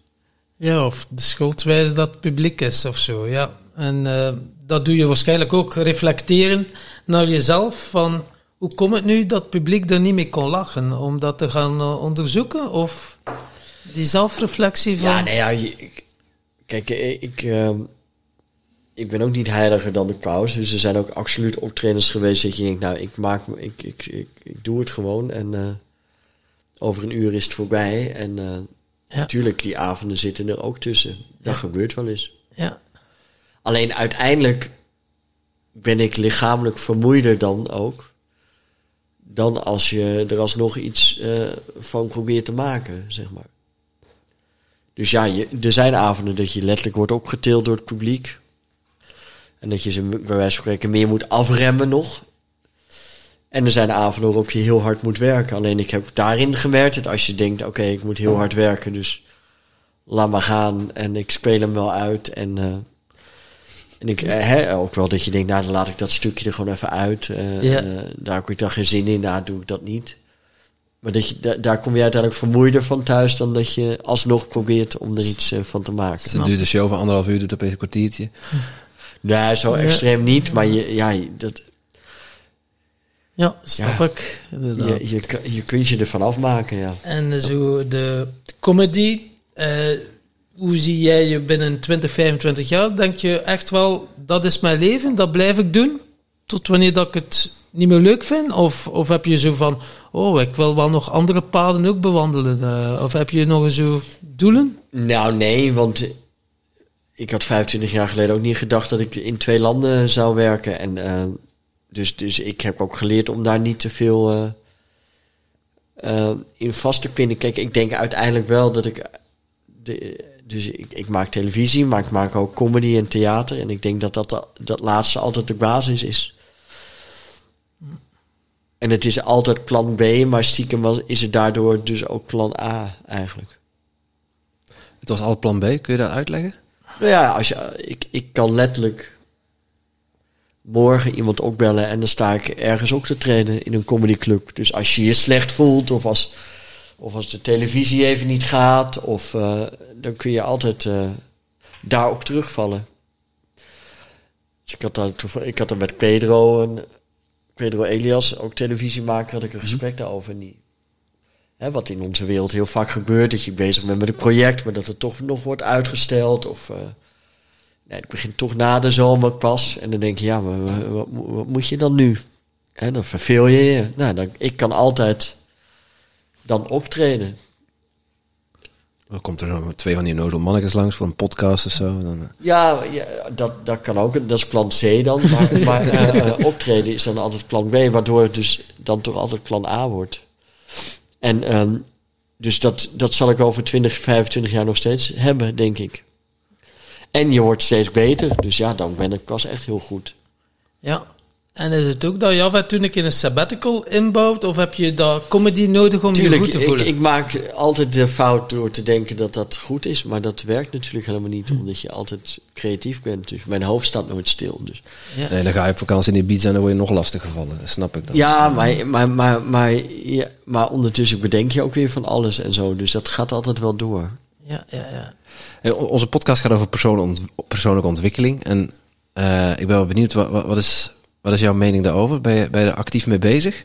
Ja, of de schuldwijze dat het publiek is of zo, ja. En eh, dat doe je waarschijnlijk ook reflecteren naar jezelf van hoe komt het nu dat het publiek er niet mee kon lachen? Om dat te gaan eh, onderzoeken? Of die zelfreflectie van... Ja, nee, ja, je- ik- kijk, eh, ik, ehm, ik ben ook niet heiliger dan de paus. Dus er zijn ook absoluut optredens geweest dat je denkt, nou, ik, maak, ik, ik, ik, ik doe het gewoon en over een uur is het voorbij. En Ja. natuurlijk, die avonden zitten er ook tussen. Dat gebeurt wel eens. Ja, Alleen uiteindelijk ben ik lichamelijk vermoeider dan ook. Dan als je er alsnog iets eh, van probeert te maken, zeg maar. Dus ja, je, er zijn avonden dat je letterlijk wordt opgetild door het publiek. En dat je ze bij wijze van spreken meer moet afremmen nog. En er zijn avonden waarop je heel hard moet werken. Alleen ik heb daarin gemerkt dat als je denkt, oké, ik moet heel hard werken, dus laat maar gaan. En ik speel hem wel uit. En, eh, En ik, eh, hè, ook wel dat je denkt, nou dan laat ik dat stukje er gewoon even uit. eh, Ja. en, daar heb ik dan geen zin in, nou doe ik dat niet. Maar dat je, da- daar kom je uiteindelijk vermoeider van thuis dan dat je alsnog probeert om er iets van te maken. Dan duurt de show van anderhalf uur, doet opeens een kwartiertje. Nee, zo extreem niet, maar je, ja, dat, Ja, snap Ja. ik. inderdaad. je, je, je kunt je ervan afmaken, ja. En zo de comedy, eh, hoe zie jij je binnen 20, 25 jaar? Denk je echt wel, dat is mijn leven, dat blijf ik doen? Tot wanneer dat ik het niet meer leuk vind? Of, of heb je zo van, oh, ik wil wel nog andere paden ook bewandelen? eh, of heb je nog zo doelen? Nou, nee, want eh, ik had 25 jaar geleden ook niet gedacht dat ik in twee landen zou werken. En eh, dus, dus ik heb ook geleerd om daar niet te veel eh, eh, in vast te pinnen. Kijk, ik denk uiteindelijk wel dat ik. De, dus ik, ik maak televisie, maar ik maak ook comedy en theater. En ik denk dat dat, dat laatste altijd de basis is. En het is altijd plan B, maar stiekem was- is het daardoor dus ook plan A eigenlijk. Het was al plan B, kun je dat uitleggen? Nou ja, als je, ik, ik kan letterlijk morgen iemand opbellen en dan sta ik ergens ook te trainen in een comedyclub. Dus als je je slecht voelt of als, of als de televisie even niet gaat, of, eh, dan kun je altijd eh, daar ook terugvallen. Dus ik had, daar, ik had er met Pedro, en Pedro Elias, ook televisiemaker, had ik een gesprek daarover. En die, Hè, wat in onze wereld heel vaak gebeurt, dat je bezig bent met een project, maar dat het toch nog wordt uitgesteld. Of eh, nee, het begint toch na de zomer pas. En dan denk je, ja, maar wat, moet je dan nu? Hè, dan verveel je je. Nou, dan, ik kan altijd dan optreden. Dan komt er zo twee van die nozel mannetjes langs voor een podcast of zo. Dan, eh, Ja, ja dat, dat kan ook. Dat is plan C dan. Maar, maar eh, eh, optreden is dan altijd plan B, waardoor het dus dan toch altijd plan A wordt. En ehm, dus dat, dat zal ik over 20, 25 jaar nog steeds hebben, denk ik. En je wordt steeds beter. Dus ja, dan ben ik pas echt heel goed. Ja. En is het ook dat je af en toe een sabbatical inbouwt? Of heb je dat comedy nodig om je goed te ik, voelen? ik maak altijd de fout door te denken dat dat goed is. Maar dat werkt natuurlijk helemaal niet, omdat je altijd creatief bent. Dus mijn hoofd staat nooit stil. Dus. ja. Nee, dan ga je op vakantie in Ibiza en dan word je nog lastig gevallen. Dat snap ik dan. Ja, maar, maar, maar, maar, ja, maar ondertussen bedenk je ook weer van alles en zo. Dus dat gaat altijd wel door. Ja, ja, ja. Onze podcast gaat over persoonlijke, ont- persoonlijke ontwikkeling. En eh, ik ben wel benieuwd, wat, wat, is, wat is jouw mening daarover? Ben je, ben je er actief mee bezig?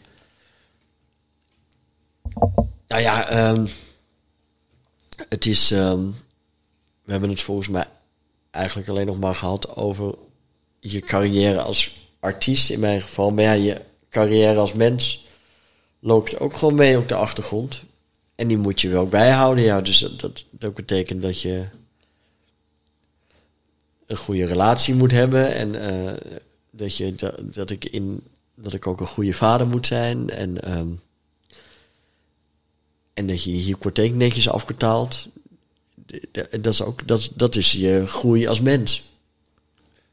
Nou ja, ehm, het is. ehm, we hebben het volgens mij eigenlijk alleen nog maar gehad over je carrière als artiest in mijn geval. Maar ja, je carrière als mens loopt ook gewoon mee op de achtergrond. En die moet je wel bijhouden. Ja, dus dat, dat, dat betekent dat je een goede relatie moet hebben. En eh, dat, je, dat, dat, ik in, dat ik ook een goede vader moet zijn. En. ehm, en dat je je hypotheek netjes afbetaalt. Dat is, ook, dat, dat is je groei als mens.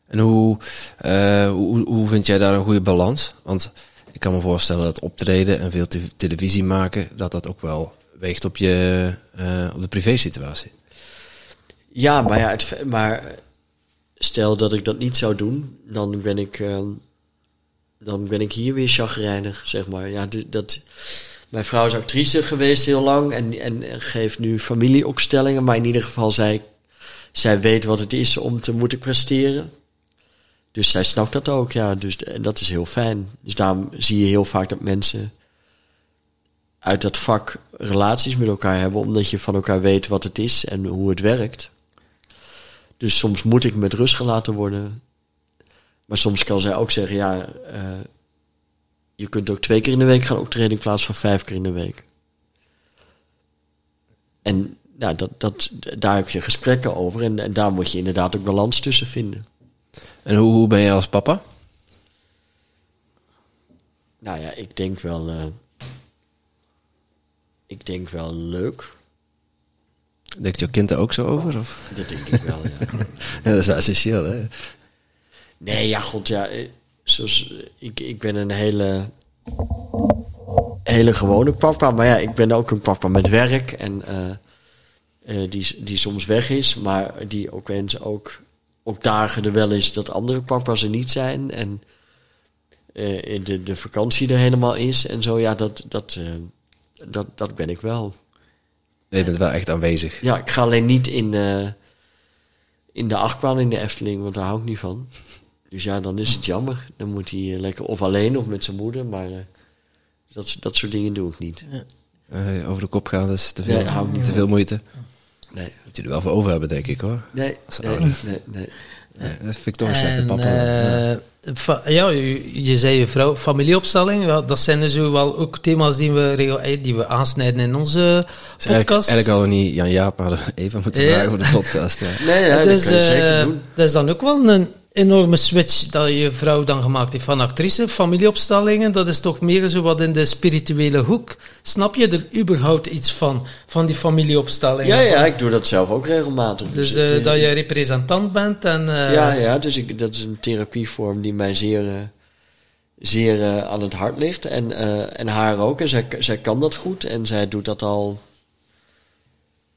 En hoe, eh, hoe, hoe vind jij daar een goede balans? Want ik kan me voorstellen dat optreden en veel te- televisie maken, dat dat ook wel weegt op, je, eh, op de privésituatie. Ja, maar, ja, het, maar stel dat ik dat niet zou doen, dan ben ik, ehm, dan ben ik hier weer chagrijnig, zeg maar. Ja, dat, mijn vrouw is actrice geweest heel lang en, en geeft nu familieopstellingen, maar in ieder geval, zij, zij weet wat het is om te moeten presteren. Dus zij snapt dat ook, ja. Dus, en dat is heel fijn. Dus daarom zie je heel vaak dat mensen uit dat vak relaties met elkaar hebben, omdat je van elkaar weet wat het is en hoe het werkt. Dus soms moet ik met rust gelaten worden. Maar soms kan zij ook zeggen, ja, eh, je kunt ook twee keer in de week gaan optreden in plaats van vijf keer in de week. En nou, dat, dat, daar heb je gesprekken over en, en daar moet je inderdaad ook balans tussen vinden. En hoe, hoe ben je als papa? Nou ja, ik denk wel, eh, ik denk wel leuk. Denkt jouw kind er ook zo over? Of? Dat denk ik wel, ja. Ja, dat is wel essentieel, hè? Nee, ja, god, ja. eh, Zoals, eh, ik, ik ben een hele, hele gewone papa. Maar ja, ik ben ook een papa met werk. En eh, die, die soms weg is. Maar die ook wens ook ook dagen er wel is dat andere papa's er niet zijn. En eh, de, de vakantie er helemaal is en zo. Ja, dat, dat, dat, dat ben ik wel. Je bent wel echt aanwezig. Ja, ik ga alleen niet in, eh, in de achtbaan in de Efteling, want daar hou ik niet van. Dus ja, dan is het jammer. Dan moet hij eh, lekker of alleen of met zijn moeder. Maar eh, dat, dat soort dingen doe ik niet. Eh, over de kop gaan is te veel, Nee, hou ik niet te veel moeite. Nee, Moet je er wel voor over hebben, denk ik hoor. nee, nee, nee, nee. En, papa. Ja. eh, ja, je, je zei je vrouw, familieopstelling, ja, dat zijn dus zo wel ook thema's die we, eh, die we aansnijden in onze Dus eigenlijk, podcast. eigenlijk hadden we niet Jan Jaap hadden we even moeten Ja. vragen voor de podcast. Ja. Nee, ja, dus, dat kan je zeker eh, doen. dat is dan ook wel een enorme switch dat je vrouw dan gemaakt heeft van actrice. Familieopstellingen, dat is toch meer zo wat in de spirituele hoek. Snap je er überhaupt iets van, van die familieopstellingen? Ja, ja, ik doe dat zelf ook regelmatig. Dus het, eh, eh, dat je representant bent en... eh, ja, ja, dus ik, dat is een therapievorm die mij zeer, zeer aan het hart ligt. En, en haar ook. En zij, zij kan dat goed. En zij doet dat al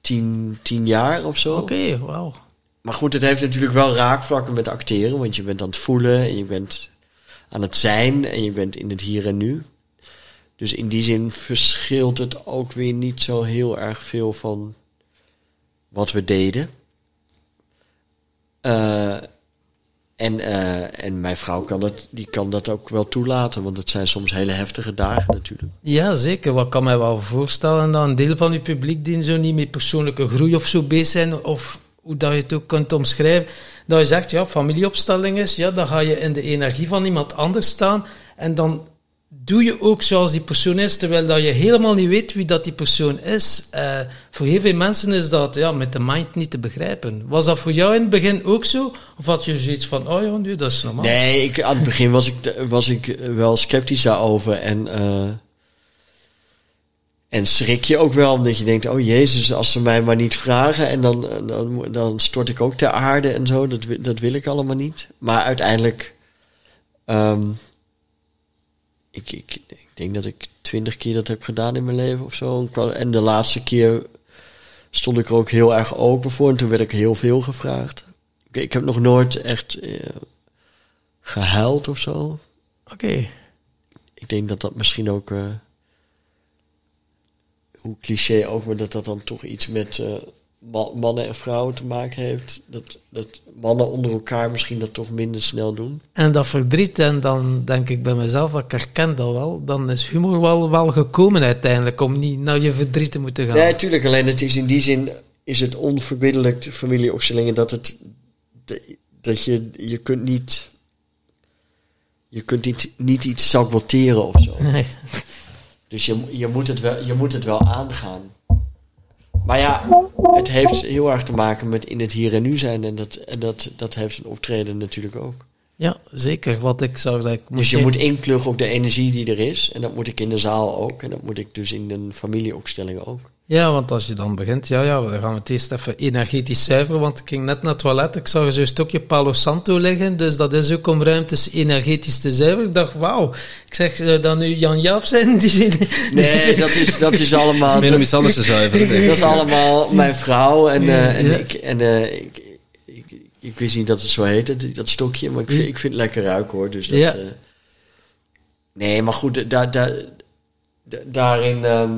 tien, tien jaar of zo. Oké, wauw. Maar goed, het heeft natuurlijk wel raakvlakken met acteren. Want je bent aan het voelen en je bent aan het zijn en je bent in het hier en nu. Dus in die zin verschilt het ook weer niet zo heel erg veel van wat we deden. Eh, en, eh, en mijn vrouw kan dat, die kan dat ook wel toelaten, want het zijn soms hele heftige dagen natuurlijk. Ja, zeker. Wat kan mij wel voorstellen dat een deel van je publiek die zo niet met persoonlijke groei of zo bezig zijn, of hoe dat je het ook kunt omschrijven, dat je zegt, ja, familieopstelling is, ja, dan ga je in de energie van iemand anders staan en dan doe je ook zoals die persoon is, terwijl dat je helemaal niet weet wie dat die persoon is. Eh, voor heel veel mensen is dat ja, met de mind niet te begrijpen. Was dat voor jou in het begin ook zo? Of had je zoiets van, oh ja, nu, dat is normaal? Nee, ik, aan het begin was ik, was ik wel sceptisch daarover. En, eh, en schrik je ook wel, omdat je denkt: oh jezus, als ze mij maar niet vragen. En dan, dan, dan stort ik ook ter aarde en zo. Dat, dat wil ik allemaal niet. Maar uiteindelijk. ehm, ik, ik, ik denk dat ik twintig keer dat heb gedaan in mijn leven of zo. En de laatste keer stond ik er ook heel erg open voor. En toen werd ik heel veel gevraagd. Ik, ik heb nog nooit echt eh, gehuild of zo. Oké. Ik denk dat dat misschien ook, eh, hoe cliché ook, maar dat dat dan toch iets met eh, ma- mannen en vrouwen te maken heeft. Dat, dat mannen onder elkaar misschien dat toch minder snel doen. En dat verdriet, en dan denk ik bij mezelf, ik herken dat wel, dan is humor wel, wel gekomen uiteindelijk, om niet naar je verdriet te moeten gaan. Nee, natuurlijk. Alleen het is in die zin is het onverbiddelijk, de familieopstellingen, dat het dat je je kunt niet je kunt niet, niet iets saboteren of zo. Nee. Dus je, je, moet het wel, je moet het wel aangaan. Maar ja, het heeft heel erg te maken met in het hier en nu zijn. En dat, en dat, dat heeft een optreden natuurlijk ook. Ja, zeker. Wat ik dat ik Dus je moet inpluggen op de energie die er is. En dat moet ik in de zaal ook. En dat moet ik dus in een familieopstelling ook. Ja, want als je dan begint, ja, ja, dan gaan we het eerst even energetisch zuiveren, want ik ging net naar het toilet, ik zag zo'n stokje Palo Santo liggen, dus dat is ook om ruimtes energetisch te zuiveren. Ik dacht, wauw, ik zeg, zou dat nu Jan Jaap zijn? Die, Nee, dat is, dat is Het is allemaal... meer om iets anders te zuiveren. denk ik. Dat is allemaal mijn vrouw. En, eh, en, Ja. ik, en eh, ik, ik, ik wist niet dat het zo heette, dat- dat stokje. Maar ik vind, ik vind het lekker ruiken hoor. Dus dat, Ja. eh, nee, maar goed, daar, daar, da- daarin ehm,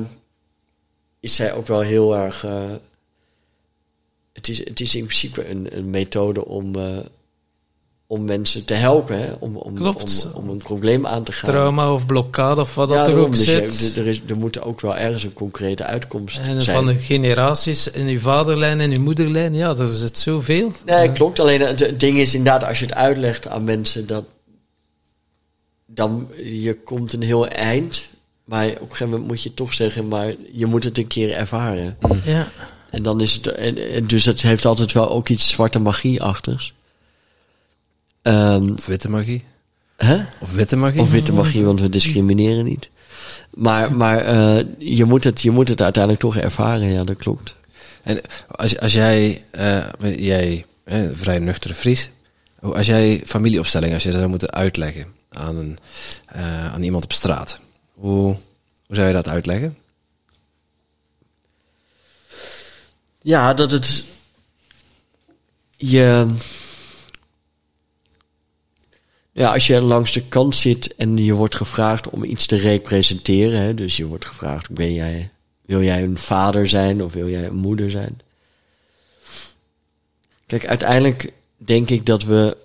is zij ook wel heel erg... eh, het, is, het is in principe een, een methode om, eh, om mensen te helpen. Hè? Om, om, Klopt. om, om een probleem aan te gaan. trauma of blokkade of wat dat er daarom. ook Dus zit. er, is, er moet ook wel ergens een concrete uitkomst En zijn. van de generaties in uw vaderlijn en uw moederlijn, ja, er zit zoveel. Nee, klopt. Alleen het, het ding is inderdaad, als je het uitlegt aan mensen, dat dan je komt een heel eind. Maar op een gegeven moment moet je toch zeggen, maar je moet het een keer ervaren. Ja. En dan is het, en, en dus het heeft altijd wel ook iets zwarte magie achters. Ehm, Of witte magie. hè? Of witte magie. Of witte magie, want we discrimineren niet. Maar, maar eh, je, moet het, je moet het uiteindelijk toch ervaren, ja, dat klopt. En als, als jij, eh, jij eh, vrij nuchtere Fries, als jij familieopstelling, als je dat zou moeten uitleggen aan, een, eh, aan iemand op straat, hoe, zou je dat uitleggen? Ja, dat het. Je. Ja, als je langs de kant zit en je wordt gevraagd om iets te representeren, hè, dus je wordt gevraagd, ben jij, wil jij een vader zijn of wil jij een moeder zijn? Kijk, uiteindelijk denk ik dat we,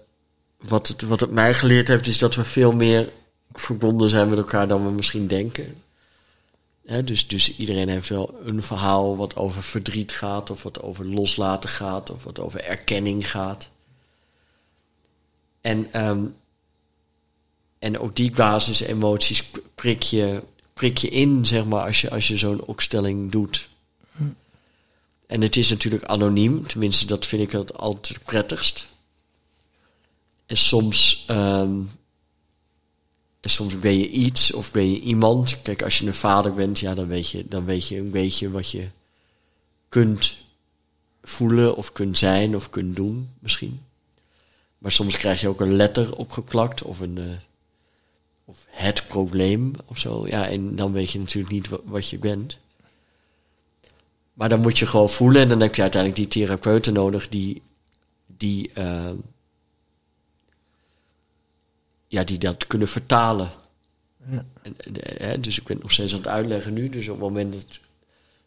wat het, wat het mij geleerd heeft, is dat we veel meer verbonden zijn met elkaar dan we misschien denken. Dus, dus iedereen heeft wel een verhaal wat over verdriet gaat, of wat over loslaten gaat, of wat over erkenning gaat. En, ehm, en ook die basisemoties prik je, prik je in, zeg maar, als je, als je zo'n opstelling doet. En het is natuurlijk anoniem, tenminste, dat vind ik het altijd prettigst. En soms, ehm, soms ben je iets of ben je iemand. Kijk, als je een vader bent, ja, dan weet je, dan weet je een beetje wat je kunt voelen of kunt zijn of kunt doen, misschien. Maar soms krijg je ook een letter opgeplakt of een. eh, of het probleem of zo. Ja, en dan weet je natuurlijk niet wa- wat je bent. Maar dan moet je gewoon voelen en dan heb je uiteindelijk die therapeuten nodig die, die, eh, ja, die dat kunnen vertalen. Ja. En, dus ik ben het nog steeds aan het uitleggen nu. Dus op het moment dat,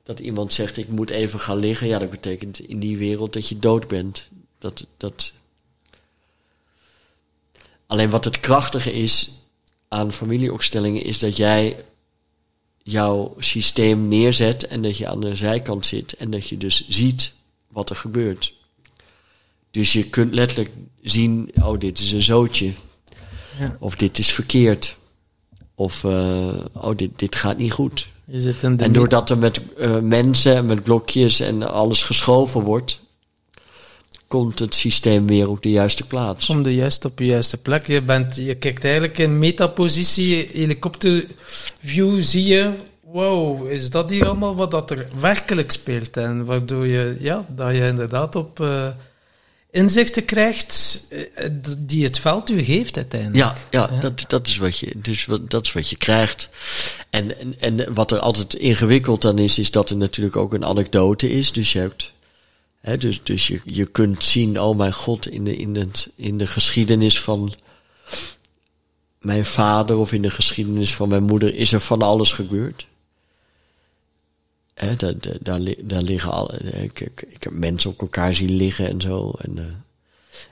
dat iemand zegt ik moet even gaan liggen, ja, dat betekent in die wereld dat je dood bent. Dat, dat... Alleen wat het krachtige is aan familieopstellingen is dat jij jouw systeem neerzet en dat je aan de zijkant zit en dat je dus ziet wat er gebeurt. Dus je kunt letterlijk zien, oh dit is een zootje. Ja. Of dit is verkeerd. Of eh, oh dit, dit gaat niet goed. Zit in de En doordat er met eh, mensen en met blokjes en alles geschoven wordt, komt het systeem weer op de juiste plaats. Kom de juist op je juiste plek. Je, bent, je kijkt eigenlijk in metapositie, helikopterview, zie je, wow, is dat hier allemaal wat dat er werkelijk speelt? En waardoor je, ja, dat je inderdaad op eh, inzichten krijgt eh, die het veld u geeft uiteindelijk. Ja, ja, Dat, dat, is wat je, dus wat, dat is wat je krijgt. En, en, en wat er altijd ingewikkeld aan is, is dat er natuurlijk ook een anekdote is. Dus je hebt. Hè, dus dus je, je kunt zien, oh mijn god, in de, in, het, in de geschiedenis van mijn vader of in de geschiedenis van mijn moeder is er van alles gebeurd. Daar, daar, daar, li- daar liggen alle. Ik, ik, ik heb mensen op elkaar zien liggen en zo. En, eh,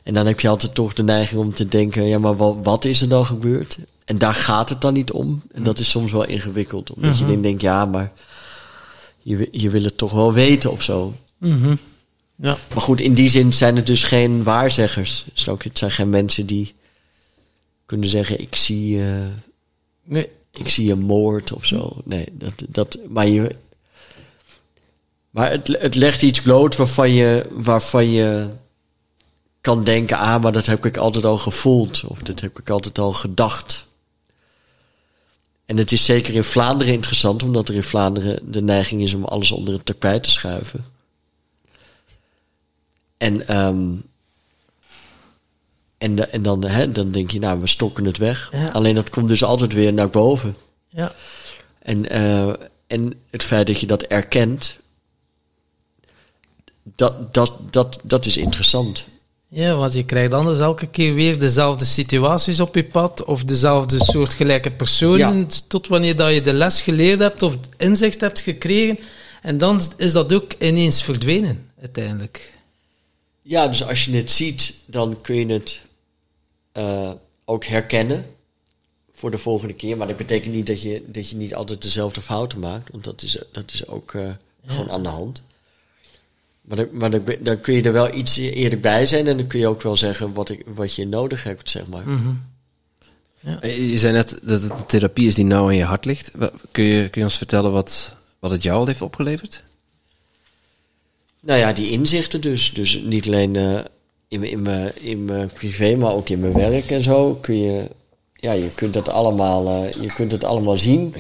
en dan heb je altijd toch de neiging om te denken, ja, maar wat, wat is er dan gebeurd? En daar gaat het dan niet om. En dat is soms wel ingewikkeld. Omdat je dan denkt, ja, maar je, je wil het toch wel weten of zo. Mhm. ja. Maar goed, in die zin zijn het dus geen waarzeggers. Het zijn geen mensen die kunnen zeggen, ik zie, eh, Nee. ik zie een moord of zo. Nee, dat, dat, maar je, maar het, het legt iets bloot waarvan je, waarvan je kan denken, ah, maar dat heb ik altijd al gevoeld. Of dat heb ik altijd al gedacht. En het is zeker in Vlaanderen interessant, omdat er in Vlaanderen de neiging is om alles onder het tapijt te schuiven. En, ehm, en, de- en dan, hè, dan denk je, nou, we stokken het weg. Ja. Alleen dat komt dus altijd weer naar boven. Ja. En, eh, en het feit dat je dat erkent, dat, dat, dat, dat is interessant. Ja, want je krijgt anders elke keer weer dezelfde situaties op je pad of dezelfde soortgelijke personen Ja. tot wanneer dat je de les geleerd hebt of inzicht hebt gekregen. En dan is dat ook ineens verdwenen, uiteindelijk. Ja, dus als je het ziet, dan kun je het eh, ook herkennen voor de volgende keer. Maar dat betekent niet dat je, dat je niet altijd dezelfde fouten maakt, want dat is, dat is ook eh, gewoon aan de hand. Maar, dan, maar dan, dan kun je er wel iets eerder bij zijn en dan kun je ook wel zeggen wat, ik, wat je nodig hebt, zeg maar. Mhm. Eh, Je zei net dat het een therapie is die nauw aan je hart ligt. Kun je, kun je ons vertellen wat, wat het jou al heeft opgeleverd? Nou ja, die inzichten dus. Dus niet alleen eh, in, mijn- in, mijn, in mijn privé, maar ook in mijn werk en zo. Kun je, ja, je kunt het allemaal, eh, je kunt het allemaal zien.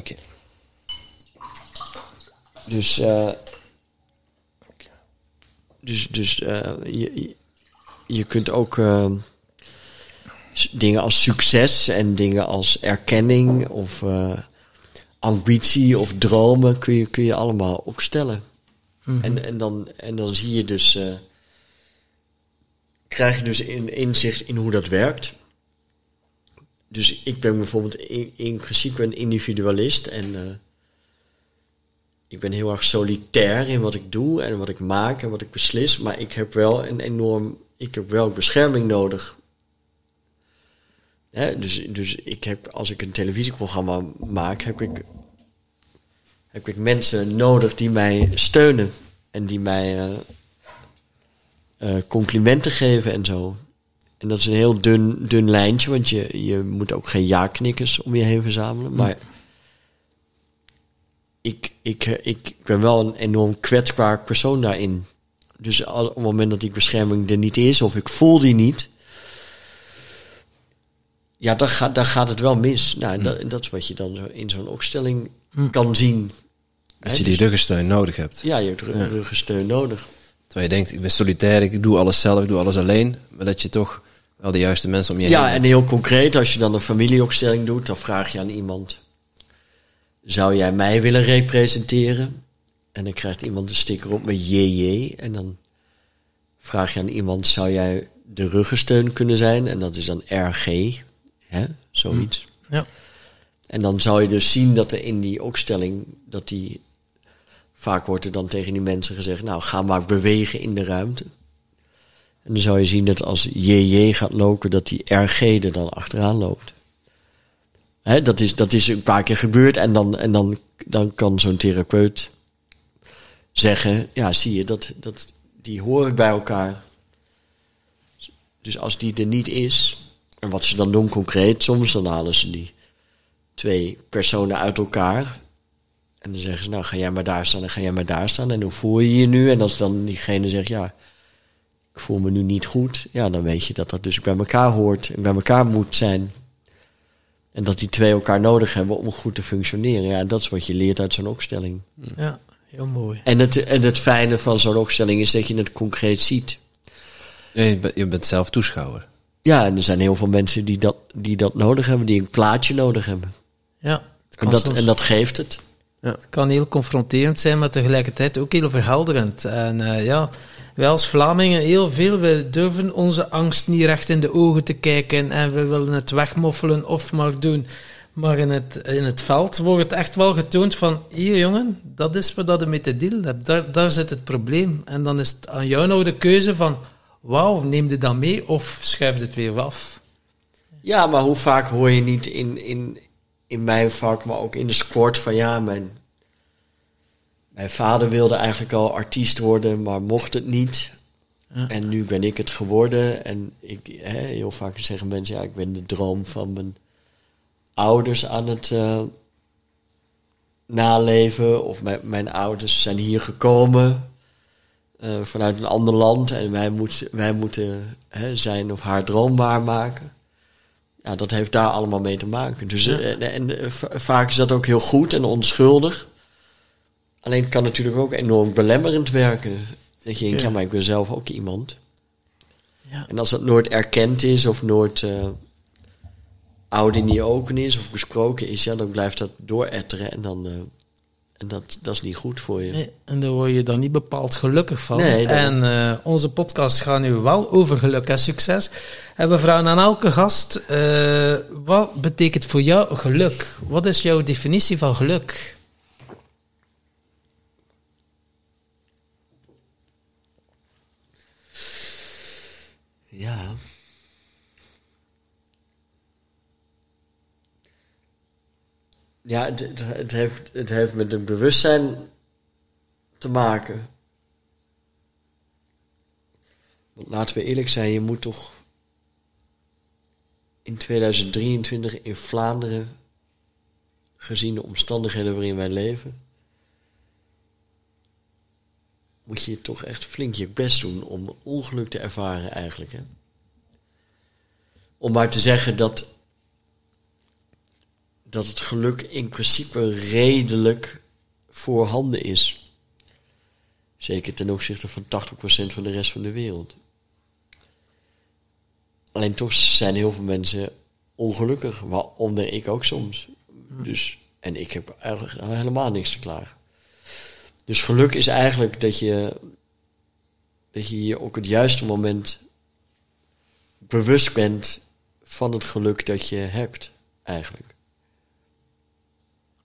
Dus, eh, dus, dus eh, je, je- kunt ook eh, dingen als succes en dingen als erkenning of eh, ambitie of dromen kun je, kun je allemaal opstellen. En, en, dan, en dan zie je dus, krijg je dus een inzicht in hoe dat werkt. dus ik ben bijvoorbeeld in, in principe een individualist en ik ben heel erg solitair in wat ik doe en wat ik maak en wat ik beslis, maar ik heb wel een enorm, ik heb wel bescherming nodig. Hè, dus, dus ik heb, als ik een televisieprogramma maak, heb ik, heb ik mensen nodig die mij steunen en die mij eh, eh, complimenten geven en zo. En dat is een heel dun, dun lijntje, want je, je moet ook geen ja-knikkers om je heen verzamelen. Maar ik, ik, ik ben wel een enorm kwetsbaar persoon daarin. Dus al- op het moment dat die bescherming er niet is, of ik voel die niet, ja, dan gaat, dan gaat het wel mis. Nou, dat, dat is wat je dan in zo'n opstelling kan zien. Dat je die dus- ruggensteun nodig hebt. ja, je hebt rug- ruggensteun nodig. Terwijl je denkt, ik ben solitair, ik doe alles zelf, ik doe alles alleen. Maar dat je toch wel de juiste mensen om je heen Ja, hebt. en heel concreet, als je dan een familieopstelling doet, dan vraag je aan iemand: Zou jij mij willen representeren? En dan krijgt iemand een sticker op met JJ. En dan vraag je aan iemand: Zou jij de ruggensteun kunnen zijn? En dat is dan RG, hè? zoiets. Ja. En dan zou je dus zien dat er in die opstelling, dat die, vaak wordt er dan tegen die mensen gezegd, nou ga maar bewegen in de ruimte. En dan zou je zien dat als JJ gaat lopen, dat die RG er dan achteraan loopt. Hè, dat, is, dat is een paar keer gebeurd en dan, en dan, dan kan zo'n therapeut zeggen, ja zie je, dat, dat, die horen bij elkaar. Dus als die er niet is, en wat ze dan doen concreet, soms dan halen ze die twee personen uit elkaar. En dan zeggen ze, nou ga jij maar daar staan en ga jij maar daar staan. En hoe voel je je nu? En als dan diegene zegt, ja, ik voel me nu niet goed. Ja, dan weet je dat dat dus bij elkaar hoort en bij elkaar moet zijn. En dat die twee elkaar nodig hebben om goed te functioneren. Ja, dat is wat je leert uit zo'n opstelling. ja, heel mooi. En het, en het fijne van zo'n opstelling is dat je het concreet ziet. Ja, je, bent, je bent zelf toeschouwer. Ja, en er zijn heel veel mensen die dat, die dat nodig hebben, die een plaatje nodig hebben. Ja, En dat, en dat geeft het. het kan heel confronterend zijn, maar tegelijkertijd ook heel verhelderend. En eh, ja, wij als Vlamingen heel veel, we durven onze angst niet recht in de ogen te kijken en we willen het wegmoffelen of maar doen. Maar in het, in het veld wordt het echt wel getoond van, hier jongen, dat is wat dat je mee. Daar, daar zit het probleem. En dan is het aan jou nog de keuze van, wauw, neem dit dan mee of schuif het weer af. Ja, maar hoe vaak hoor je niet in, in, in mijn vak, maar ook in de sport van ja, mijn, mijn vader wilde eigenlijk al artiest worden, maar mocht het niet. Ja. En nu ben ik het geworden. En ik, hè, heel vaak zeggen mensen, ja, ik ben de droom van mijn ouders aan het eh, naleven. Of mijn, mijn ouders zijn hier gekomen eh, vanuit een ander land. En wij, moet, wij moeten hè, zijn of haar droom waarmaken. Ja, dat heeft daar allemaal mee te maken. Dus, Ja. eh, en va- vaak is dat ook heel goed en onschuldig. Alleen het kan natuurlijk ook enorm belemmerend werken. Dat je denkt, Ja. ja, maar ik ben zelf ook iemand. Ja. En als dat nooit erkend is of nooit eh oud in die open is of besproken is, ja, dan blijft dat dooretteren en dan. eh, en dat, dat is niet goed voor je. Nee, en daar word je dan niet bepaald gelukkig van. Nee, en eh, onze podcast gaat nu wel over geluk en succes. En we vragen aan elke gast, wat betekent voor jou geluk? Wat is jouw definitie van geluk? Ja. Ja, het, het, heeft, het heeft met een bewustzijn te maken. Want laten we eerlijk zijn, je moet toch in 2023 in Vlaanderen, gezien de omstandigheden waarin wij leven, moet je toch echt flink je best doen om ongeluk te ervaren eigenlijk. Hè? Om maar te zeggen dat, dat het geluk in principe redelijk voorhanden is. Zeker ten opzichte van 80% van de rest van de wereld. Alleen toch zijn heel veel mensen ongelukkig, waaronder ik ook soms. Dus, en ik heb eigenlijk helemaal niks te klagen. Dus geluk is eigenlijk dat je, dat je je ook het juiste moment bewust bent van het geluk dat je hebt, eigenlijk.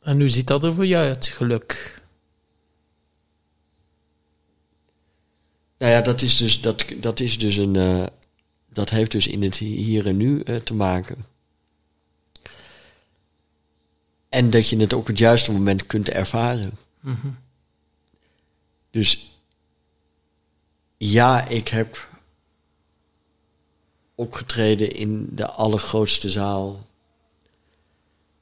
En hoe ziet dat er voor jou uit, geluk? Nou ja, dat is dus, dat, dat is dus een. eh, dat heeft dus in het hier en nu eh, te maken. En dat je het ook op het juiste moment kunt ervaren. Dus ja, ik heb opgetreden in de allergrootste zaal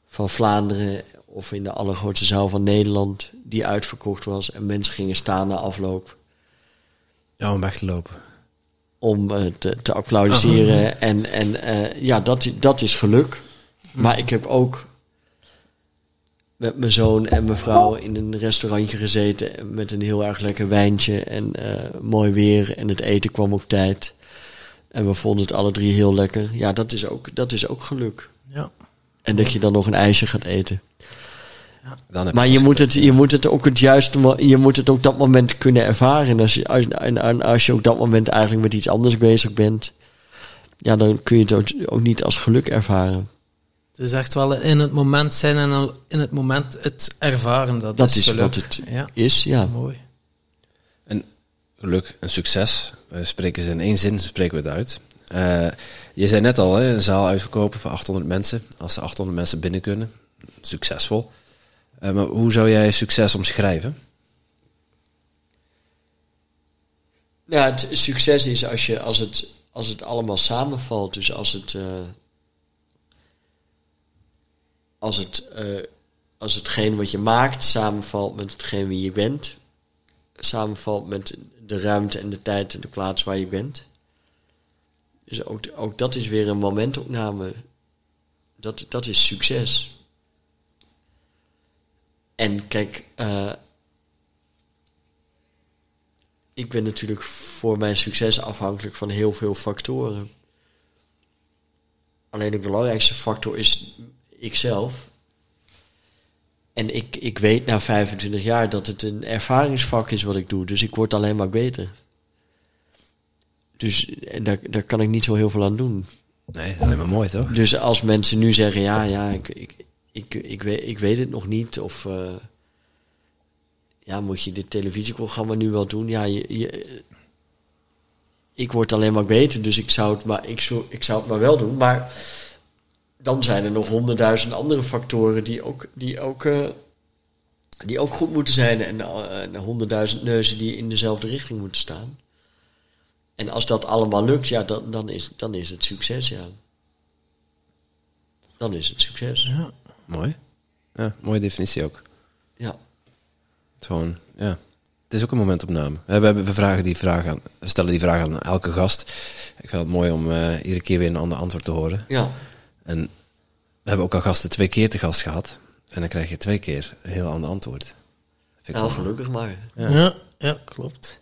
van Vlaanderen of in de allergrootste zaal van Nederland die uitverkocht was en mensen gingen staan na afloop Ja, om weg te lopen. om eh, te, te applaudisseren. En, en eh, ja, dat, dat is geluk. Maar ik heb ook met mijn zoon en mijn vrouw in een restaurantje gezeten met een heel erg lekker wijntje en eh, mooi weer en het eten kwam op tijd. En we vonden het alle drie heel lekker. Ja, dat is ook, dat is ook geluk. Ja. En dat je dan nog een ijsje gaat eten. Dan heb Maar je moet het, je moet het ook het juiste, je moet het ook dat moment kunnen ervaren. En als je, als, en, en als je ook dat moment eigenlijk met iets anders bezig bent, ja, dan kun je het ook, ook niet als geluk ervaren. Het is echt wel in het moment zijn en al in het moment het ervaren. Dat, Dat is, is wat het Ja, is, ja. mooi. En geluk, een succes. We spreken ze in één zin, spreken we het uit. Eh, je zei net al, hè, een zaal uitverkopen voor 800 mensen. Als er 800 mensen binnen kunnen, succesvol. Eh, maar hoe zou jij succes omschrijven? Ja, het succes is als, je, als, het, als het allemaal samenvalt. Dus als het. eh, als, het eh, als hetgeen wat je maakt samenvalt met hetgeen wie je bent. Samenvalt met de ruimte en de tijd en de plaats waar je bent. Dus ook, ook dat is weer een momentopname. Dat, dat is succes. En kijk, eh, ik ben natuurlijk voor mijn succes afhankelijk van heel veel factoren. Alleen de belangrijkste factor is ikzelf. En ik, ik weet na 25 jaar dat het een ervaringsvak is wat ik doe. Dus ik word alleen maar beter. Dus en daar, daar kan ik niet zo heel veel aan doen. Nee, alleen maar mooi toch? Dus als mensen nu zeggen, ja, ja, ik, ik, ik, ik, weet, ik weet het nog niet. Of eh, ja, moet je dit televisieprogramma nu wel doen? Ja, je, je, ik word alleen maar beter, dus ik zou, het maar, ik, zou, ik zou het maar wel doen. Maar dan zijn er nog honderdduizend andere factoren die ook, die ook, eh, die ook goed moeten zijn. En eh, honderdduizend neuzen die in dezelfde richting moeten staan. En als dat allemaal lukt, ja, dan, dan, is, dan is het succes, ja. Dan is het succes. Ja. Mooi. Ja, mooie definitie ook. Ja. Het is Gewoon, ja. Het is ook een momentopname. We, hebben, we, vragen die vraag aan, we stellen die vraag aan elke gast. Ik vind het mooi om eh, iedere keer weer een ander antwoord te horen. Ja. En we hebben ook al gasten twee keer te gast gehad. En dan krijg je twee keer een heel ander antwoord. Vind ik Nou, wel- gelukkig maar. Ja. Ja, ja, klopt.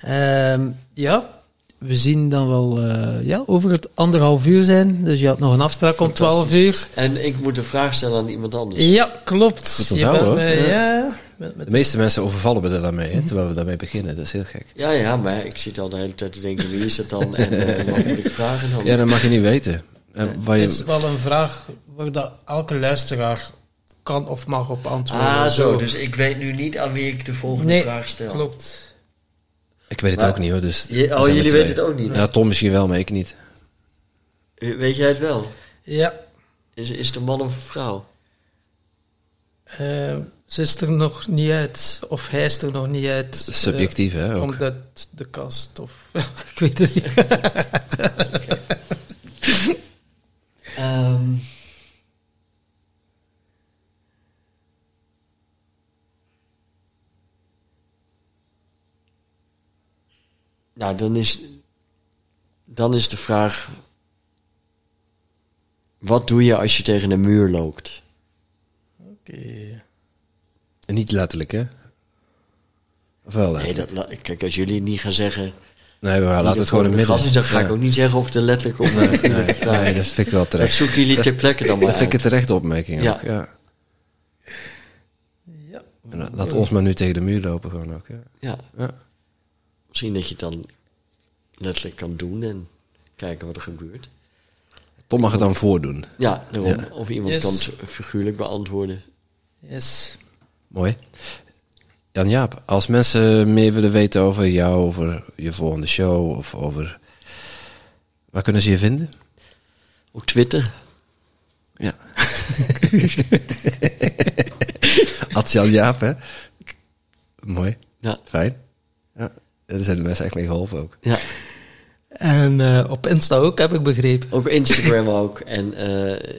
Ehm, ja, we zien dan wel eh, ja, over het anderhalf uur zijn. Dus je had nog een afspraak om twaalf uur. En ik moet een vraag stellen aan iemand anders. Ja, klopt. Goed Je onthouden, bent, hoor. eh, ja, met, met De meeste mensen overvallen me er daarmee, hè, terwijl we daarmee beginnen. Dat is heel gek. Ja, ja, maar ik zit al de hele tijd te denken, wie is dat dan? En eh, wat moet ik vragen dan? Ja, dat mag je niet weten. Het is wel een vraag waar dat elke luisteraar kan of mag op antwoorden. ah, zo. Dus ik weet nu niet aan wie ik de volgende nee, vraag stel. klopt. ik weet het Maar- ook niet hoor. Dus Je- oh, jullie weten het ook niet? Ja, Tom misschien wel, maar ik niet. Weet jij het wel? Ja, Is, is het een man of een vrouw? eh, ze is er nog niet uit. Of hij is er nog niet uit. eh, Subjectief, hè? Ook. Komt uit de kast of... ik weet het niet. nou, dan is, dan is de vraag: wat doe je als je tegen een muur loopt? Oké. En niet letterlijk, hè? Of wel Nee, dat, kijk, als jullie niet gaan zeggen. Nee, we laten het gewoon in de het midden. is, dan ga ik Ja. ook niet zeggen of het er letterlijk op Nee, nee, nee, dat vind ik wel Dat terecht. zoeken jullie ter plekke dan maar Dat vind ik een terechte opmerking Ja. ook, ja. Ja. En laat ons maar nu tegen de muur lopen gewoon ook, ja. Ja. Misschien dat je het dan letterlijk kan doen en kijken wat er gebeurt. Tom mag het dan voordoen. Ja, daarom. Ja. Of iemand Yes. kan het figuurlijk beantwoorden. Yes. Mooi. Jan-Jaap, als mensen meer willen weten over jou, over je volgende show of over... Waar kunnen ze je vinden? Ook Twitter. Ja. Ad Jan-Jaap, hè? Mooi. Ja. Fijn. Daar zijn de mensen echt mee geholpen ook. ja. En eh, op Insta ook, heb ik begrepen. Ook Instagram ook. En eh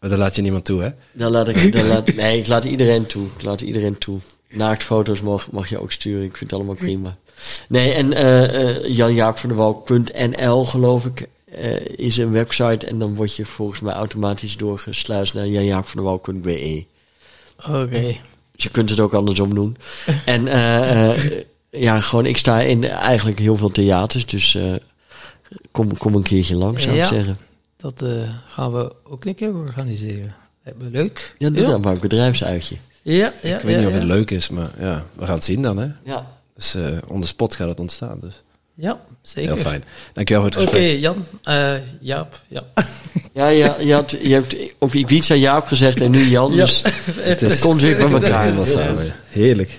Maar daar laat je niemand toe, hè? daar laat ik... Daar laat, nee, ik laat iedereen toe. Ik laat iedereen toe. Naaktfoto's mag, mag je ook sturen. Ik vind het allemaal prima. Nee, en eh eh janjaapvandewalk.nl geloof ik eh, is een website. En dan word je volgens mij automatisch doorgesluist naar janjaapvandewalk.be. Oké. Dus je kunt het ook andersom doen. en eh, eh, ja, gewoon, ik sta in eigenlijk heel veel theaters. Dus eh, kom, kom een keertje langs, zou Ja. ik zeggen. Dat eh, gaan we ook een keer organiseren. Lijkt me leuk. Ja, doe ja. dan maar een bedrijfsuitje. Ja, ja, ik weet ja, niet of het leuk is, maar ja, we gaan het zien dan, hè? Ja. Dus eh on the spot gaat het ontstaan, dus Ja, zeker. heel fijn. Dankjewel voor het Oké, gesprek. Jan. eh, Jaap. Ja. Ja, ja je, had, je hebt over Ibiza Jaap gezegd en nu Jan. Dus Het dat komt weer bij elkaar. samen. Heerlijk.